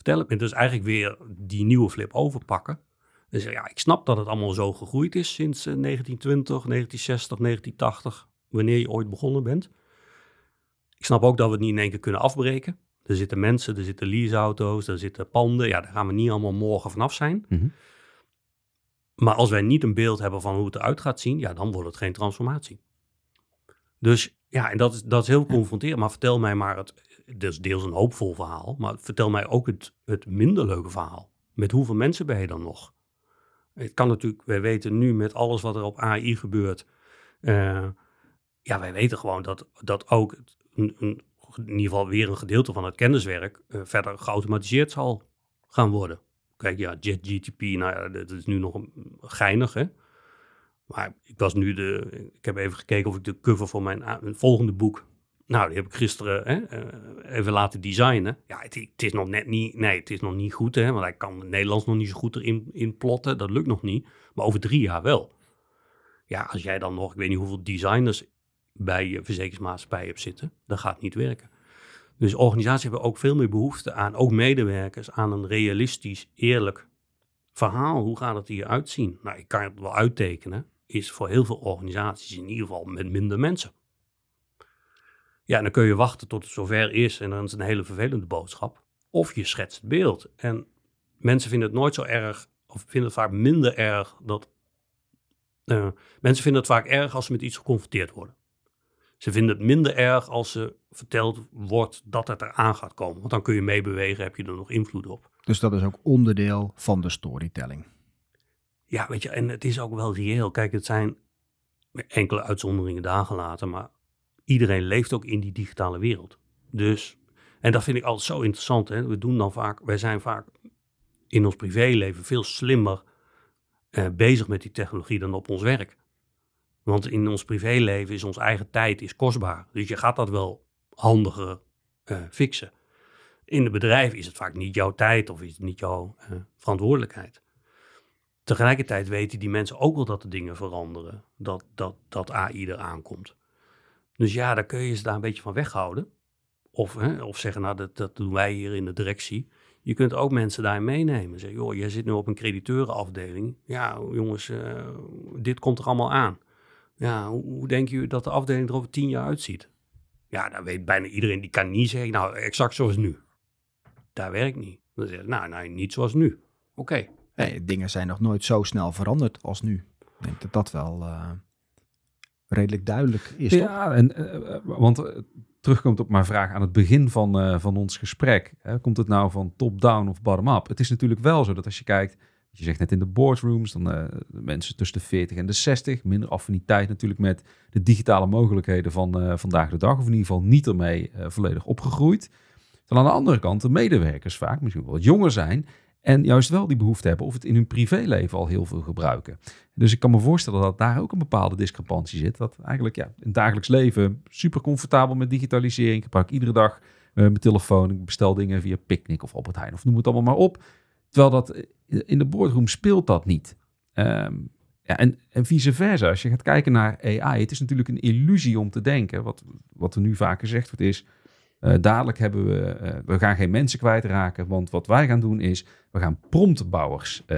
vertellen. En dus eigenlijk weer die nieuwe flip overpakken. Dus ja, ik snap dat het allemaal zo gegroeid is sinds 1920, 1960, 1980, wanneer je ooit begonnen bent. Ik snap ook dat we het niet in één keer kunnen afbreken. Er zitten mensen, er zitten leaseauto's, er zitten panden. Ja, daar gaan we niet allemaal morgen vanaf zijn. Mhm. Maar als wij niet een beeld hebben van hoe het eruit gaat zien, ja, dan wordt het geen transformatie. Dus ja, en dat is, dat is heel confronterend. Maar vertel mij maar het, dus deels een hoopvol verhaal, maar vertel mij ook het, het minder leuke verhaal. Met hoeveel mensen ben je dan nog? Het kan natuurlijk, wij weten nu met alles wat er op AI gebeurt. eh, ja, wij weten gewoon dat, dat ook een, een, in ieder geval weer een gedeelte van het kenniswerk eh, verder geautomatiseerd zal gaan worden. Kijk, ja, JetGTP, nou ja, dat is nu nog een, geinig, hè. Maar ik was nu de, ik heb even gekeken of ik de cover voor mijn, mijn volgende boek, nou, die heb ik gisteren hè, eh, even laten designen. Ja, het, het is nog net niet, nee, het is nog niet goed, hè, want hij kan het Nederlands nog niet zo goed erin in plotten, dat lukt nog niet. Maar over drie jaar wel. Ja, als jij dan nog, ik weet niet hoeveel designers bij je verzekeringsmaatschappij hebt zitten, dat gaat niet werken. Dus organisaties hebben ook veel meer behoefte aan, ook medewerkers, aan een realistisch, eerlijk verhaal. Hoe gaat het hier uitzien? Nou, ik kan het wel uittekenen, is voor heel veel organisaties in ieder geval met minder mensen. Ja, dan kun je wachten tot het zover is en dan is het een hele vervelende boodschap. Of je schetst het beeld. En mensen vinden het nooit zo erg, of vinden het vaak minder erg dat. eh, mensen vinden het vaak erg als ze met iets geconfronteerd worden. Ze vinden het minder erg als ze verteld wordt dat het eraan gaat komen. Want dan kun je meebewegen, heb je er nog invloed op. Dus dat is ook onderdeel van de storytelling. Ja, weet je, en het is ook wel reëel. Kijk, het zijn enkele uitzonderingen daar gelaten, maar iedereen leeft ook in die digitale wereld. Dus, en dat vind ik altijd zo interessant. Hè? We doen dan vaak, wij zijn vaak in ons privéleven veel slimmer eh, bezig met die technologie dan op ons werk. Want in ons privéleven is ons eigen tijd is kostbaar. Dus je gaat dat wel handiger eh, fixen. In het bedrijf is het vaak niet jouw tijd of is het niet jouw eh, verantwoordelijkheid. Tegelijkertijd weten die mensen ook wel dat de dingen veranderen. Dat, dat, dat AI eraan komt. Dus ja, daar kun je ze daar een beetje van weghouden. Of, hè, of zeggen, nou, dat, dat doen wij hier in de directie. Je kunt ook mensen daarin meenemen. Zeg, joh, jij zit nu op een crediteurenafdeling. Ja, jongens, eh, dit komt er allemaal aan. Ja, hoe, hoe denken jullie dat de afdeling er over tien jaar uitziet? Ja, daar weet bijna iedereen. Die kan niet zeggen, nou, exact zoals nu. Daar werkt niet. Dan zeg je, nou, nou, niet zoals nu. Oké, Nee, dingen zijn nog nooit zo snel veranderd als nu. Ik denk dat dat wel eh, redelijk duidelijk is. toch? Ja, en, eh, eh, want terugkomt op mijn vraag aan het begin van, eh, van ons gesprek. Hè, komt het nou van top-down of bottom-up? Het is natuurlijk wel zo dat als je kijkt, je zegt net in de boardrooms, dan eh, mensen tussen de 40 en de 60, minder affiniteit natuurlijk met de digitale mogelijkheden van eh, vandaag de dag, of in ieder geval niet ermee eh, volledig opgegroeid. Terwijl aan de andere kant de medewerkers vaak misschien wel wat jonger zijn en juist wel die behoefte hebben of het in hun privéleven al heel veel gebruiken. Dus ik kan me voorstellen dat daar ook een bepaalde discrepantie zit. Dat eigenlijk ja, in het dagelijks leven super comfortabel met digitalisering. Ik gebruik iedere dag mijn telefoon. Ik bestel dingen via Picnic of Albert Heijn of noem het allemaal maar op. Terwijl dat in de boardroom speelt dat niet. Ehm, ja, en, en vice versa. Als je gaat kijken naar AI, het is natuurlijk een illusie om te denken. Wat, wat er nu vaak gezegd wordt is, eh, dadelijk hebben we, eh, we gaan geen mensen kwijtraken. Want wat wij gaan doen is, we gaan promptbouwers. eh,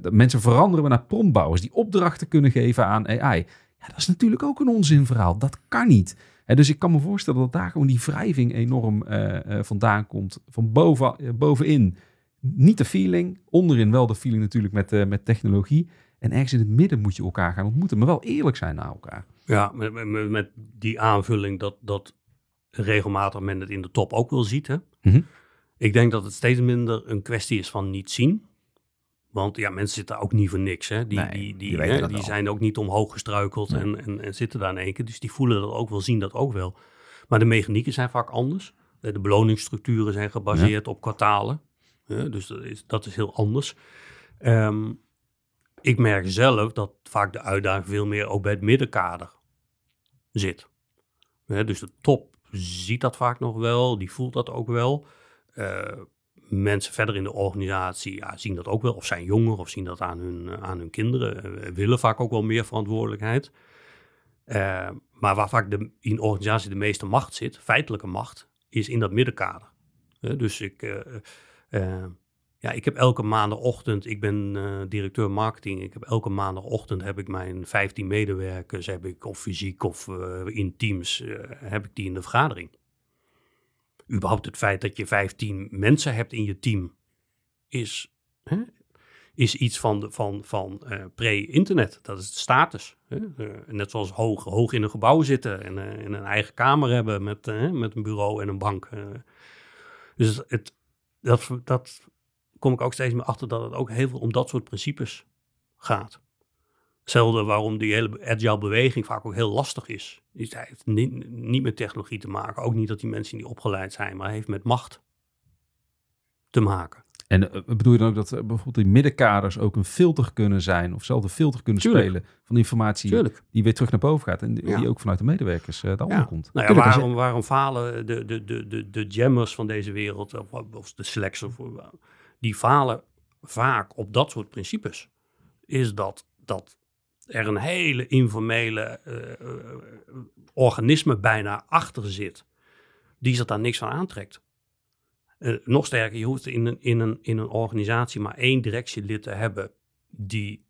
de mensen veranderen we naar promptbouwers die opdrachten kunnen geven aan AI. Ja, dat is natuurlijk ook een onzinverhaal. Dat kan niet. Dus ik kan me voorstellen dat daar gewoon die wrijving enorm vandaan komt. Van boven, bovenin niet de feeling, onderin wel de feeling natuurlijk met, eh, met technologie. En ergens in het midden moet je elkaar gaan ontmoeten, maar wel eerlijk zijn naar elkaar. Ja, met, met, met die aanvulling dat, dat regelmatig men het in de top ook wel ziet. Hè? Mhm. Ik denk dat het steeds minder een kwestie is van niet zien. Want ja, mensen zitten ook niet voor niks. Hè? Die, Nee, die, die die, hè, zijn ook niet omhoog gestruikeld Nee. en, en, en zitten daar in één keer. Dus die voelen dat ook wel, zien dat ook wel. Maar de mechanieken zijn vaak anders. De beloningsstructuren zijn gebaseerd op kwartalen. Dus dat is, dat is heel anders. Ehm, ik merk zelf dat vaak de uitdaging veel meer ook bij het middenkader zit. Dus de top ziet dat vaak nog wel, die voelt dat ook wel. Eh, mensen verder in de organisatie ja, zien dat ook wel, of zijn jonger, of zien dat aan hun, aan hun kinderen, eh, willen vaak ook wel meer verantwoordelijkheid. Eh, maar waar vaak de, in organisatie de meeste macht zit, feitelijke macht, is in dat middenkader. Dus ik, eh, eh, ja, ik heb elke maandagochtend, ik ben eh, directeur marketing, ik heb elke maandagochtend heb ik mijn 15 medewerkers, heb ik of fysiek of eh, in teams, eh, heb ik die in de vergadering. Überhaupt het feit dat je 15 mensen hebt in je team is, hè, is iets van, de, van, van pre-internet. Dat is de status. Hè? Net zoals hoog, hoog in een gebouw zitten en, en een eigen kamer hebben met, met een bureau en een bank. dus het, dat, dat kom ik ook steeds meer achter dat het ook heel veel om dat soort principes gaat. Hetzelfde waarom die hele agile beweging vaak ook heel lastig is. het heeft niet, met technologie te maken. Ook niet dat die mensen niet opgeleid zijn, maar heeft met macht te maken. En eh, bedoel je dan ook dat eh, bijvoorbeeld die middenkaders ook een filter kunnen zijn of zelf een filter kunnen Tuurlijk. spelen van informatie Tuurlijk. die weer terug naar boven gaat en die Ja. die ook vanuit de medewerkers uh, daaronder Ja. komt? Nou ja, Tuurlijk, waarom, waarom falen de, de, de, de, de jammers van deze wereld, of, of de selects, of, die falen vaak op dat soort principes. Is dat, dat er een hele informele eh, eh, organisme bijna achter zit, die zich daar niks van aantrekt. Eh, nog sterker, je hoeft in een, in, een, in een organisatie maar één directielid te hebben die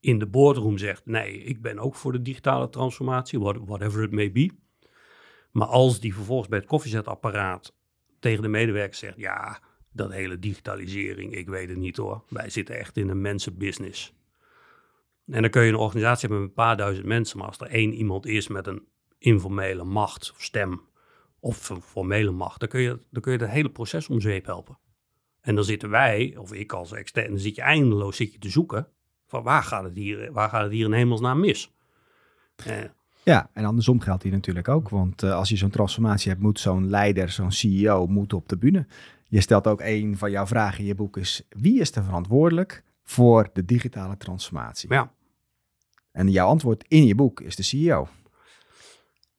in de boardroom zegt: Nee, ik ben ook voor de digitale transformatie, what- whatever it may be. Maar als die vervolgens bij het koffiezetapparaat tegen de medewerker zegt: Ja, dat hele digitalisering, ik weet het niet hoor. Wij zitten echt in een mensenbusiness. En dan kun je een organisatie hebben met een paar duizend mensen, maar als er één iemand is met een informele macht of stem of formele macht, dan kun je, dan kun je het hele proces om zeep helpen. En dan zitten wij, of ik als externe, dan zit je eindeloos zit je te zoeken van waar gaat het hier, waar gaat het hier in hemelsnaam mis? Eh, Ja, en andersom geldt hier natuurlijk ook. Want eh, als je zo'n transformatie hebt, moet zo'n leider, zo'n CEO, moet op de bühne. Je stelt ook een van jouw vragen in je boek is, wie is er verantwoordelijk voor de digitale transformatie? ja, En jouw antwoord in je boek is de CEO.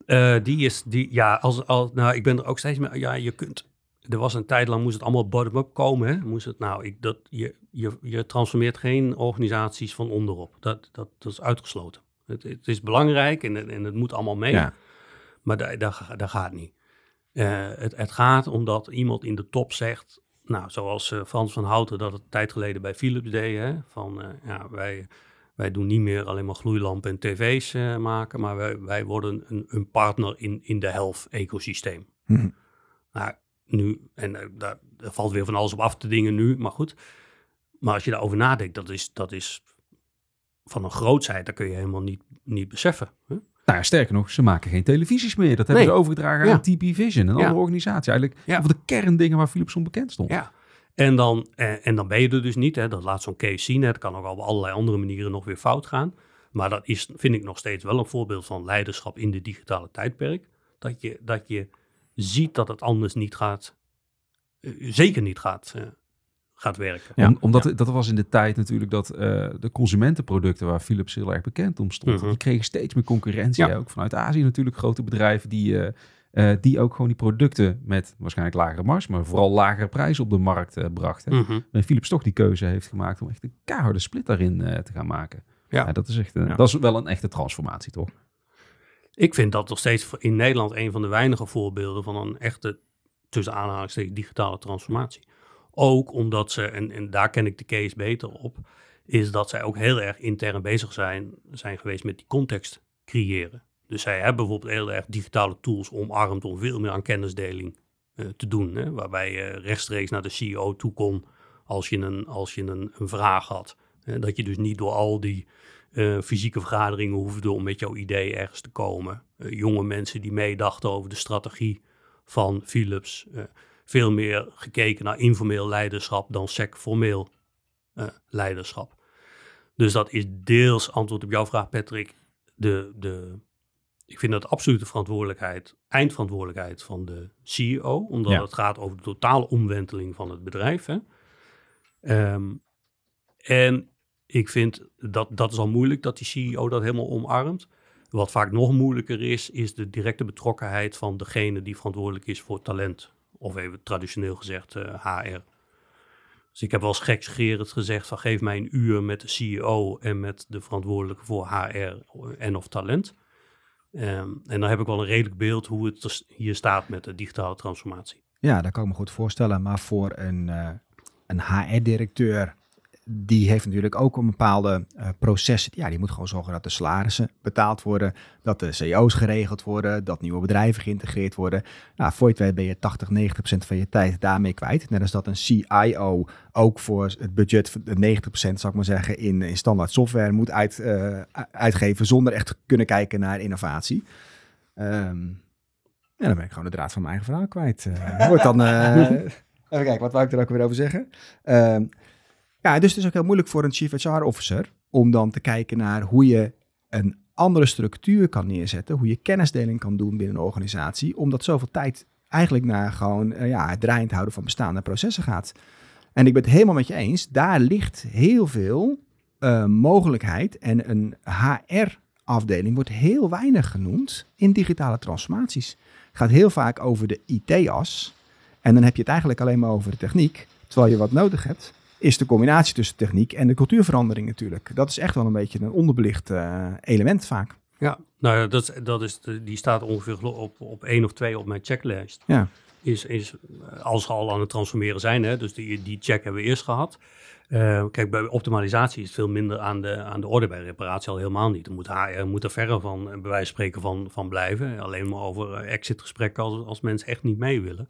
Eh, die is, die, ja, als, als, nou, ik ben er ook steeds meer, ja, je kunt, er was een tijd lang, moest het allemaal bottom-up komen, hè? Moest het, nou, ik, dat, je, je, je transformeert geen organisaties van onderop, dat, dat, dat is uitgesloten. Het, het is belangrijk en, het- en het moet allemaal mee, Ja. maar daar, daar, daar gaat niet. Eh, het, het gaat omdat iemand in de top zegt, nou, zoals eh, Frans van Houten dat het een tijd geleden bij Philips deed, hè? van, ja, wij... Wij doen niet meer alleen maar gloeilampen en tv's eh, maken, maar wij, wij worden een, een partner in, in de health-ecosysteem. Mhm. Nou, nu, en eh, daar, daar valt weer van alles op af te dingen nu, maar goed. Maar als je daarover nadenkt, dat is, dat is van een grootsheid, dat kun je helemaal niet, niet beseffen. Hè? Nou ja, sterker nog, ze maken geen televisies meer. Dat hebben Nee. ze overgedragen Ja. aan TP Vision, een Ja. andere organisatie. Eigenlijk Ja. over de kerndingen waar Philips onbekend stond. Ja. En dan, eh, en dan ben je er dus niet. Hè? Dat laat zo'n case zien. Hè? Het kan ook op allerlei andere manieren nog weer fout gaan. Maar dat is, vind ik nog steeds wel een voorbeeld van leiderschap in de digitale tijdperk. Dat je, dat je ziet dat het anders niet gaat, eh, zeker niet gaat, eh, gaat werken. Ja. Om- omdat dat was in de tijd natuurlijk dat eh, de consumentenproducten waar Philips heel erg bekend om stond, Mhm. die kregen steeds meer concurrentie. Ja. Ook vanuit Azië natuurlijk grote bedrijven die, eh, die ook gewoon die producten met waarschijnlijk lagere marge, maar vooral lagere prijzen op de markt eh, brachten. Mhm. En Philips toch die keuze heeft gemaakt om echt een keiharde split daarin eh, te gaan maken. Ja. Ja, dat, is echt, Ja. dat is wel een echte transformatie, toch? Ik vind dat nog steeds in Nederland een van de weinige voorbeelden van een echte, tussen aanhalingstekens, digitale transformatie. Ook omdat ze, en, en daar ken ik de case beter op, is dat zij ook heel erg intern bezig zijn, zijn geweest met die context creëren. Dus zij hebben bijvoorbeeld heel erg digitale tools omarmd om veel meer aan kennisdeling eh, te doen. Hè? Waarbij je rechtstreeks naar de CEO toe kon als je een, als je een, een vraag had. Dat je dus niet door al die eh, fysieke vergaderingen hoefde om met jouw idee ergens te komen. Eh, jonge mensen die meedachten over de strategie van Philips. veel meer gekeken naar informeel leiderschap dan sec-formeel leiderschap. Dus dat is deels antwoord op jouw vraag, Patrick. De, de, ik vind dat absoluut de verantwoordelijkheid, eindverantwoordelijkheid van de CEO, omdat Ja. het gaat over de totale omwenteling van het bedrijf. Hè. Ehm, en ik vind dat dat is al moeilijk dat die CEO dat helemaal omarmt. Wat vaak nog moeilijker is, is de directe betrokkenheid van degene die verantwoordelijk is voor talent. Of even traditioneel gezegd eh, HR. Dus ik heb wel eens gekscherend gezegd van geef mij een uur met de CEO en met de verantwoordelijke voor HR en of talent. Ehm, en dan heb ik wel een redelijk beeld hoe het er hier staat met de digitale transformatie. Ja, dat kan ik me goed voorstellen. Maar voor een, uh, een HR-directeur die heeft natuurlijk ook een bepaalde uh, proces. Ja, die moet gewoon zorgen dat de salarissen betaald worden, dat de CO's geregeld worden, dat nieuwe bedrijven geïntegreerd worden. Nou, voor je het weet ben je 80, 90 procent van je tijd daarmee kwijt. Net als dat een CIO ook voor het budget van 90 procent, zou ik maar zeggen, in, in standaard software moet uit, uh, uitgeven zonder echt kunnen kijken naar innovatie. Um, ja, dan ben ik gewoon de draad van mijn eigen verhaal kwijt. Uh, wordt dan... even kijken, wat wou ik er ook weer over zeggen? Uh, ja, dus het is ook heel moeilijk voor een chief HR officer om dan te kijken naar hoe je een andere structuur kan neerzetten, hoe je kennisdeling kan doen binnen een organisatie, omdat zoveel tijd eigenlijk naar gewoon uh, ja, het draaiend houden van bestaande processen gaat. En ik ben het helemaal met je eens, daar ligt heel veel uh, mogelijkheid en een HR-afdeling wordt heel weinig genoemd in digitale transformaties. Het gaat heel vaak over de IT-as en dan heb je het eigenlijk alleen maar over de techniek, terwijl je wat nodig hebt is de combinatie tussen techniek en de cultuurverandering natuurlijk. Dat is echt wel een beetje een onderbelicht uh, element vaak. Ja, nou ja, dat, dat is de, die staat ongeveer op, op één of twee op mijn checklist. Ja. Is, is als we al aan het transformeren zijn, hè, dus die, die check hebben we eerst gehad. Uh, kijk, bij optimalisatie is het veel minder aan de, aan de orde. Bij reparatie al helemaal niet. Er moet, HR moet er verre van, bij wijze van spreken, van, van blijven. Alleen maar over exitgesprekken als, als mensen echt niet mee willen.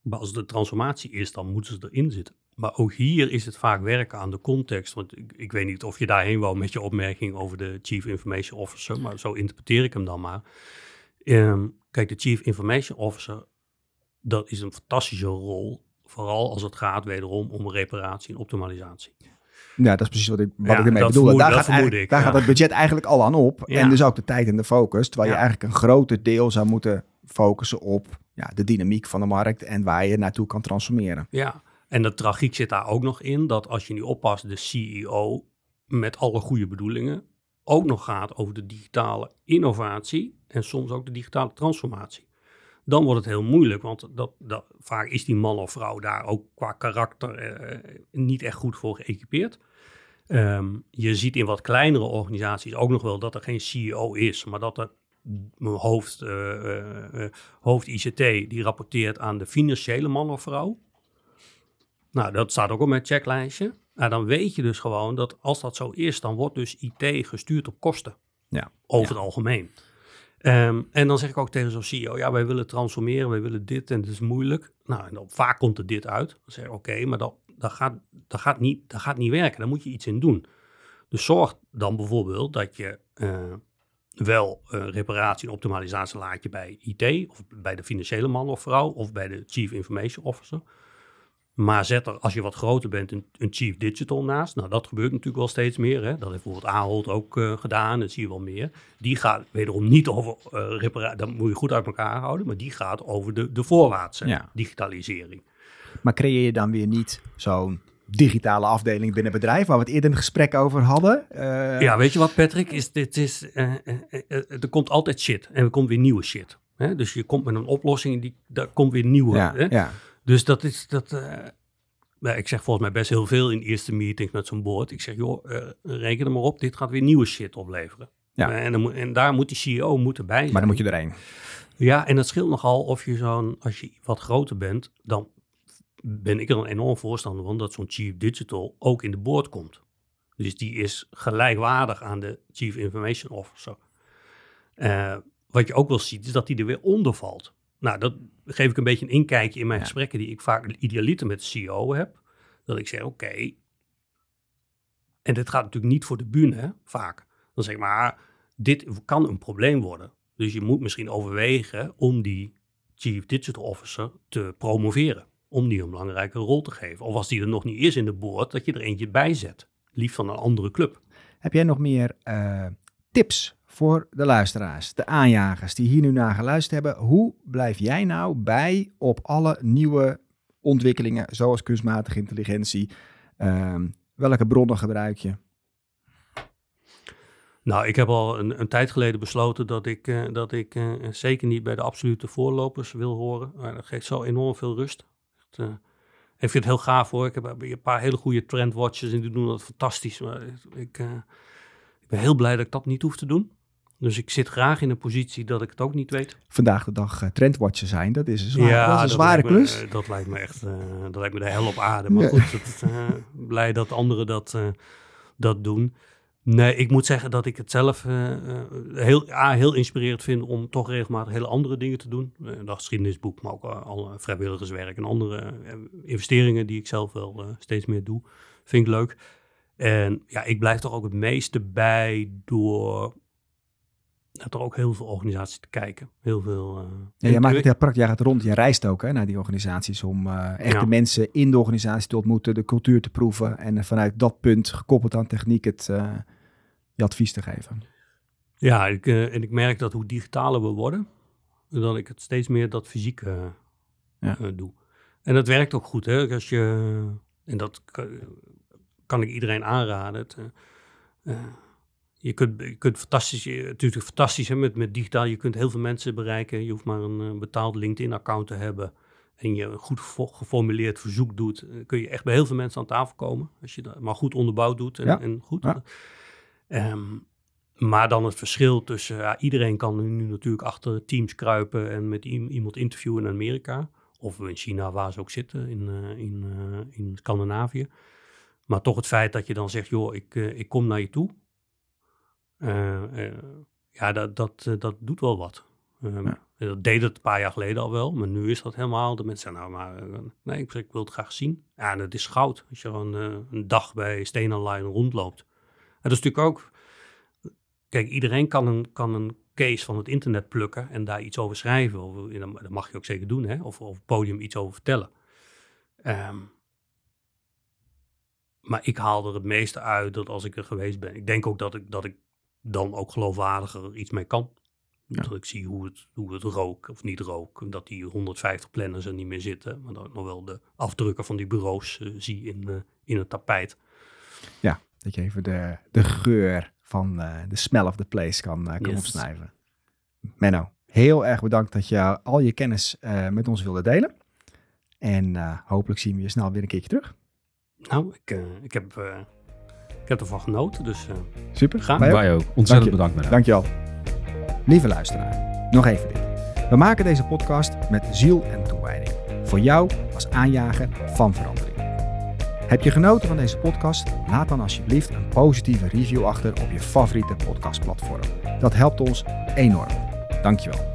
Maar als de transformatie is, dan moeten ze erin zitten. Maar ook hier is het vaak werken aan de context. Want ik, ik weet niet of je daarheen wou met je opmerking over de Chief Information Officer, maar zo interpreteer ik hem dan maar. Um, kijk, de Chief Information Officer, dat is een fantastische rol. Vooral als het gaat wederom om reparatie en optimalisatie. Ja, dat is precies wat ik, wat ik ermee bedoel. daar, gaat, ik, daar gaat het budget eigenlijk al aan op. En dus ook de tijd en de focus. Terwijl je eigenlijk een groter deel zou moeten focussen op ja, de dynamiek van de markt en waar je naartoe kan transformeren. Ja, en de tragiek zit daar ook nog in dat als je nu oppast, de CEO met alle goede bedoelingen ook nog gaat over de digitale innovatie en soms ook de digitale transformatie. Dan wordt het heel moeilijk, want dat, vaak is die man of vrouw daar ook qua karakter eh, niet echt goed voor geëquipeerd. Um, je ziet in wat kleinere organisaties ook nog wel dat er geen CEO is, maar dat er hoofd, uh, hoofd ICT die rapporteert aan de financiële man of vrouw. Nou, dat staat ook op mijn checklijstje. Nou, dan weet je dus gewoon dat als dat zo is, dan wordt dus IT gestuurd op kosten. Ja. Over het algemeen. Um, en dan zeg ik ook tegen zo'n CEO, ja, wij willen transformeren, wij willen dit en het is moeilijk. Nou, en dan, vaak komt er dit uit. Dan zeg ik, oké, maar dat, dat, gaat, dat, gaat niet, dat gaat niet werken, daar moet je iets in doen. Dus zorg dan bijvoorbeeld dat je uh, wel uh, reparatie en optimalisatie laat je bij IT, of bij de financiële man of vrouw, of bij de Chief Information Officer. Maar zet er, als je wat groter bent, een, een, chief digital naast. Nou, dat gebeurt natuurlijk wel steeds meer. Hè. Dat heeft bijvoorbeeld Ahold ook uh, gedaan. Dat zie je wel meer. Die gaat wederom niet over uh, reparatie. Dat moet je goed uit elkaar houden. Maar die gaat over de, de voorwaartse digitalisering. Maar creëer je dan weer niet zo'n digitale afdeling binnen bedrijf, waar we het eerder een gesprek over hadden. Uh... Ja, weet je wat, Patrick? Is, dit is, uh, er komt altijd shit en er komt weer nieuwe shit. Hè? Dus je komt met een oplossing en die, daar komt weer nieuwe. Ja, hè? ja. Dus dat is dat. Uh, ik zeg volgens mij best heel veel in eerste meetings met zo'n board. Ik zeg, joh, uh, reken er maar op, dit gaat weer nieuwe shit opleveren. Ja. Uh, en, dan, en, daar moet die CEO moeten bij zijn. Maar dan moet je erheen. Ja, en dat scheelt nogal of je zo'n, als je wat groter bent, dan ben ik er een enorm voorstander van dat zo'n chief digital ook in de board komt. Dus die is gelijkwaardig aan de chief information officer. wat je ook wel ziet, is dat die er weer onder valt. Nou, dat geef ik een beetje een inkijkje in mijn gesprekken die ik vaak idealiter met de CEO heb. Dat ik zeg, oké, en dit gaat natuurlijk niet voor de bühne, vaak. Dan zeg ik maar, dit kan een probleem worden. Dus je moet misschien overwegen om die Chief Digital Officer te promoveren. Om die een belangrijke rol te geven. Of als die er nog niet is in de board, dat je er eentje bij zet. Liefst van een andere club. Heb jij nog meer uh, tips voor de luisteraars, de aanjagers die hier nu naar geluisterd hebben. Hoe blijf jij nou bij op alle nieuwe ontwikkelingen, zoals kunstmatige intelligentie? Uh, welke bronnen gebruik je? Nou, ik heb al een, een tijd geleden besloten dat ik, uh, dat ik uh, zeker niet bij de absolute voorlopers wil horen. Maar dat geeft zo enorm veel rust. Het, uh, ik vind het heel gaaf hoor. Ik heb een paar hele goede trendwatchers en die doen dat fantastisch. Maar ik, ik ben heel blij dat ik dat niet hoef te doen. Dus ik zit graag in een positie dat ik het ook niet weet. Vandaag de dag uh, trendwatcher zijn, dat is een, zwaar, dat is een zware klus. Me, dat lijkt me echt, uh, dat lijkt me de hel op aarde. Maar ja. goed, uh, blij dat anderen dat, dat doen. Nee, ik moet zeggen dat ik het zelf heel, heel inspirerend vind om toch regelmatig hele andere dingen te doen. dat geschiedenisboek, maar ook al vrijwilligerswerk en andere investeringen die ik zelf wel steeds meer doe. Vind ik leuk. En ja, ik blijf toch ook het meeste bij door dat er ook heel veel organisaties te kijken. Heel veel. Uh, ja, jij maakt het heel praktisch. Jij gaat rond. Je reist ook hè, naar die organisaties om uh, echt ja. de mensen in de organisatie te ontmoeten, de cultuur te proeven en vanuit dat punt, gekoppeld aan techniek, het uh, je advies te geven. Ja, ik, en ik merk dat hoe digitaler we worden, dat ik het steeds meer dat fysiek ja. doe. En dat werkt ook goed, hè? Als je, en dat kan ik iedereen aanraden. Het, je kunt, je kunt fantastisch, natuurlijk fantastisch hè, met, met digitaal, je kunt heel veel mensen bereiken. Je hoeft maar een uh, betaald LinkedIn-account te hebben en je een goed geformuleerd verzoek doet, uh, kun je echt bij heel veel mensen aan tafel komen. Als je dat maar goed onderbouwd doet en, ja. en goed. Ja. Um, maar dan het verschil tussen, ja, iedereen kan nu natuurlijk achter teams kruipen en met iemand interviewen in Amerika. Of in China, waar ze ook zitten, in, uh, in, in Scandinavië. Maar toch het feit dat je dan zegt, joh, ik, ik kom naar je toe. Uh, uh, ja, dat, dat, uh, dat doet wel wat. Ja. Dat deed het een paar jaar geleden al wel, maar nu is dat helemaal. De mensen zeggen, nou, maar nee, ik, ik, wil het graag zien. Ja, en het is goud als je gewoon een dag bij Steen Online rondloopt. En dat is natuurlijk ook. Kijk, iedereen kan een, kan een case van het internet plukken en daar iets over schrijven. Of, dat mag je ook zeker doen, hè? Of, of op het podium iets over vertellen. Um, maar ik haal er het meeste uit dat als ik er geweest ben. Ik denk ook dat ik, dat ik dan ook geloofwaardiger iets mee kan. Ja. Dat ik zie hoe het, hoe het rook of niet rook. Dat die 150 planners er niet meer zitten. Maar dat ik nog wel de afdrukken van die bureaus uh, zie in, uh, in het tapijt. Ja, dat je even de, de geur van uh, de smell of the place kan, kan yes. opsnuiven. Menno, heel erg bedankt dat je al je kennis met ons wilde delen. En hopelijk zien we je snel weer een keertje terug. Nou, ik, ik heb heb ervan genoten, dus uh, super. Gaan. Wij ook. Wij ook. Ontzettend Dank bedankt. Met Dankjewel. Lieve luisteraar, nog even dit. We maken deze podcast met ziel en toewijding. Voor jou als aanjager van verandering. Heb je genoten van deze podcast? Laat dan alsjeblieft een positieve review achter op je favoriete podcastplatform. Dat helpt ons enorm. Dankjewel.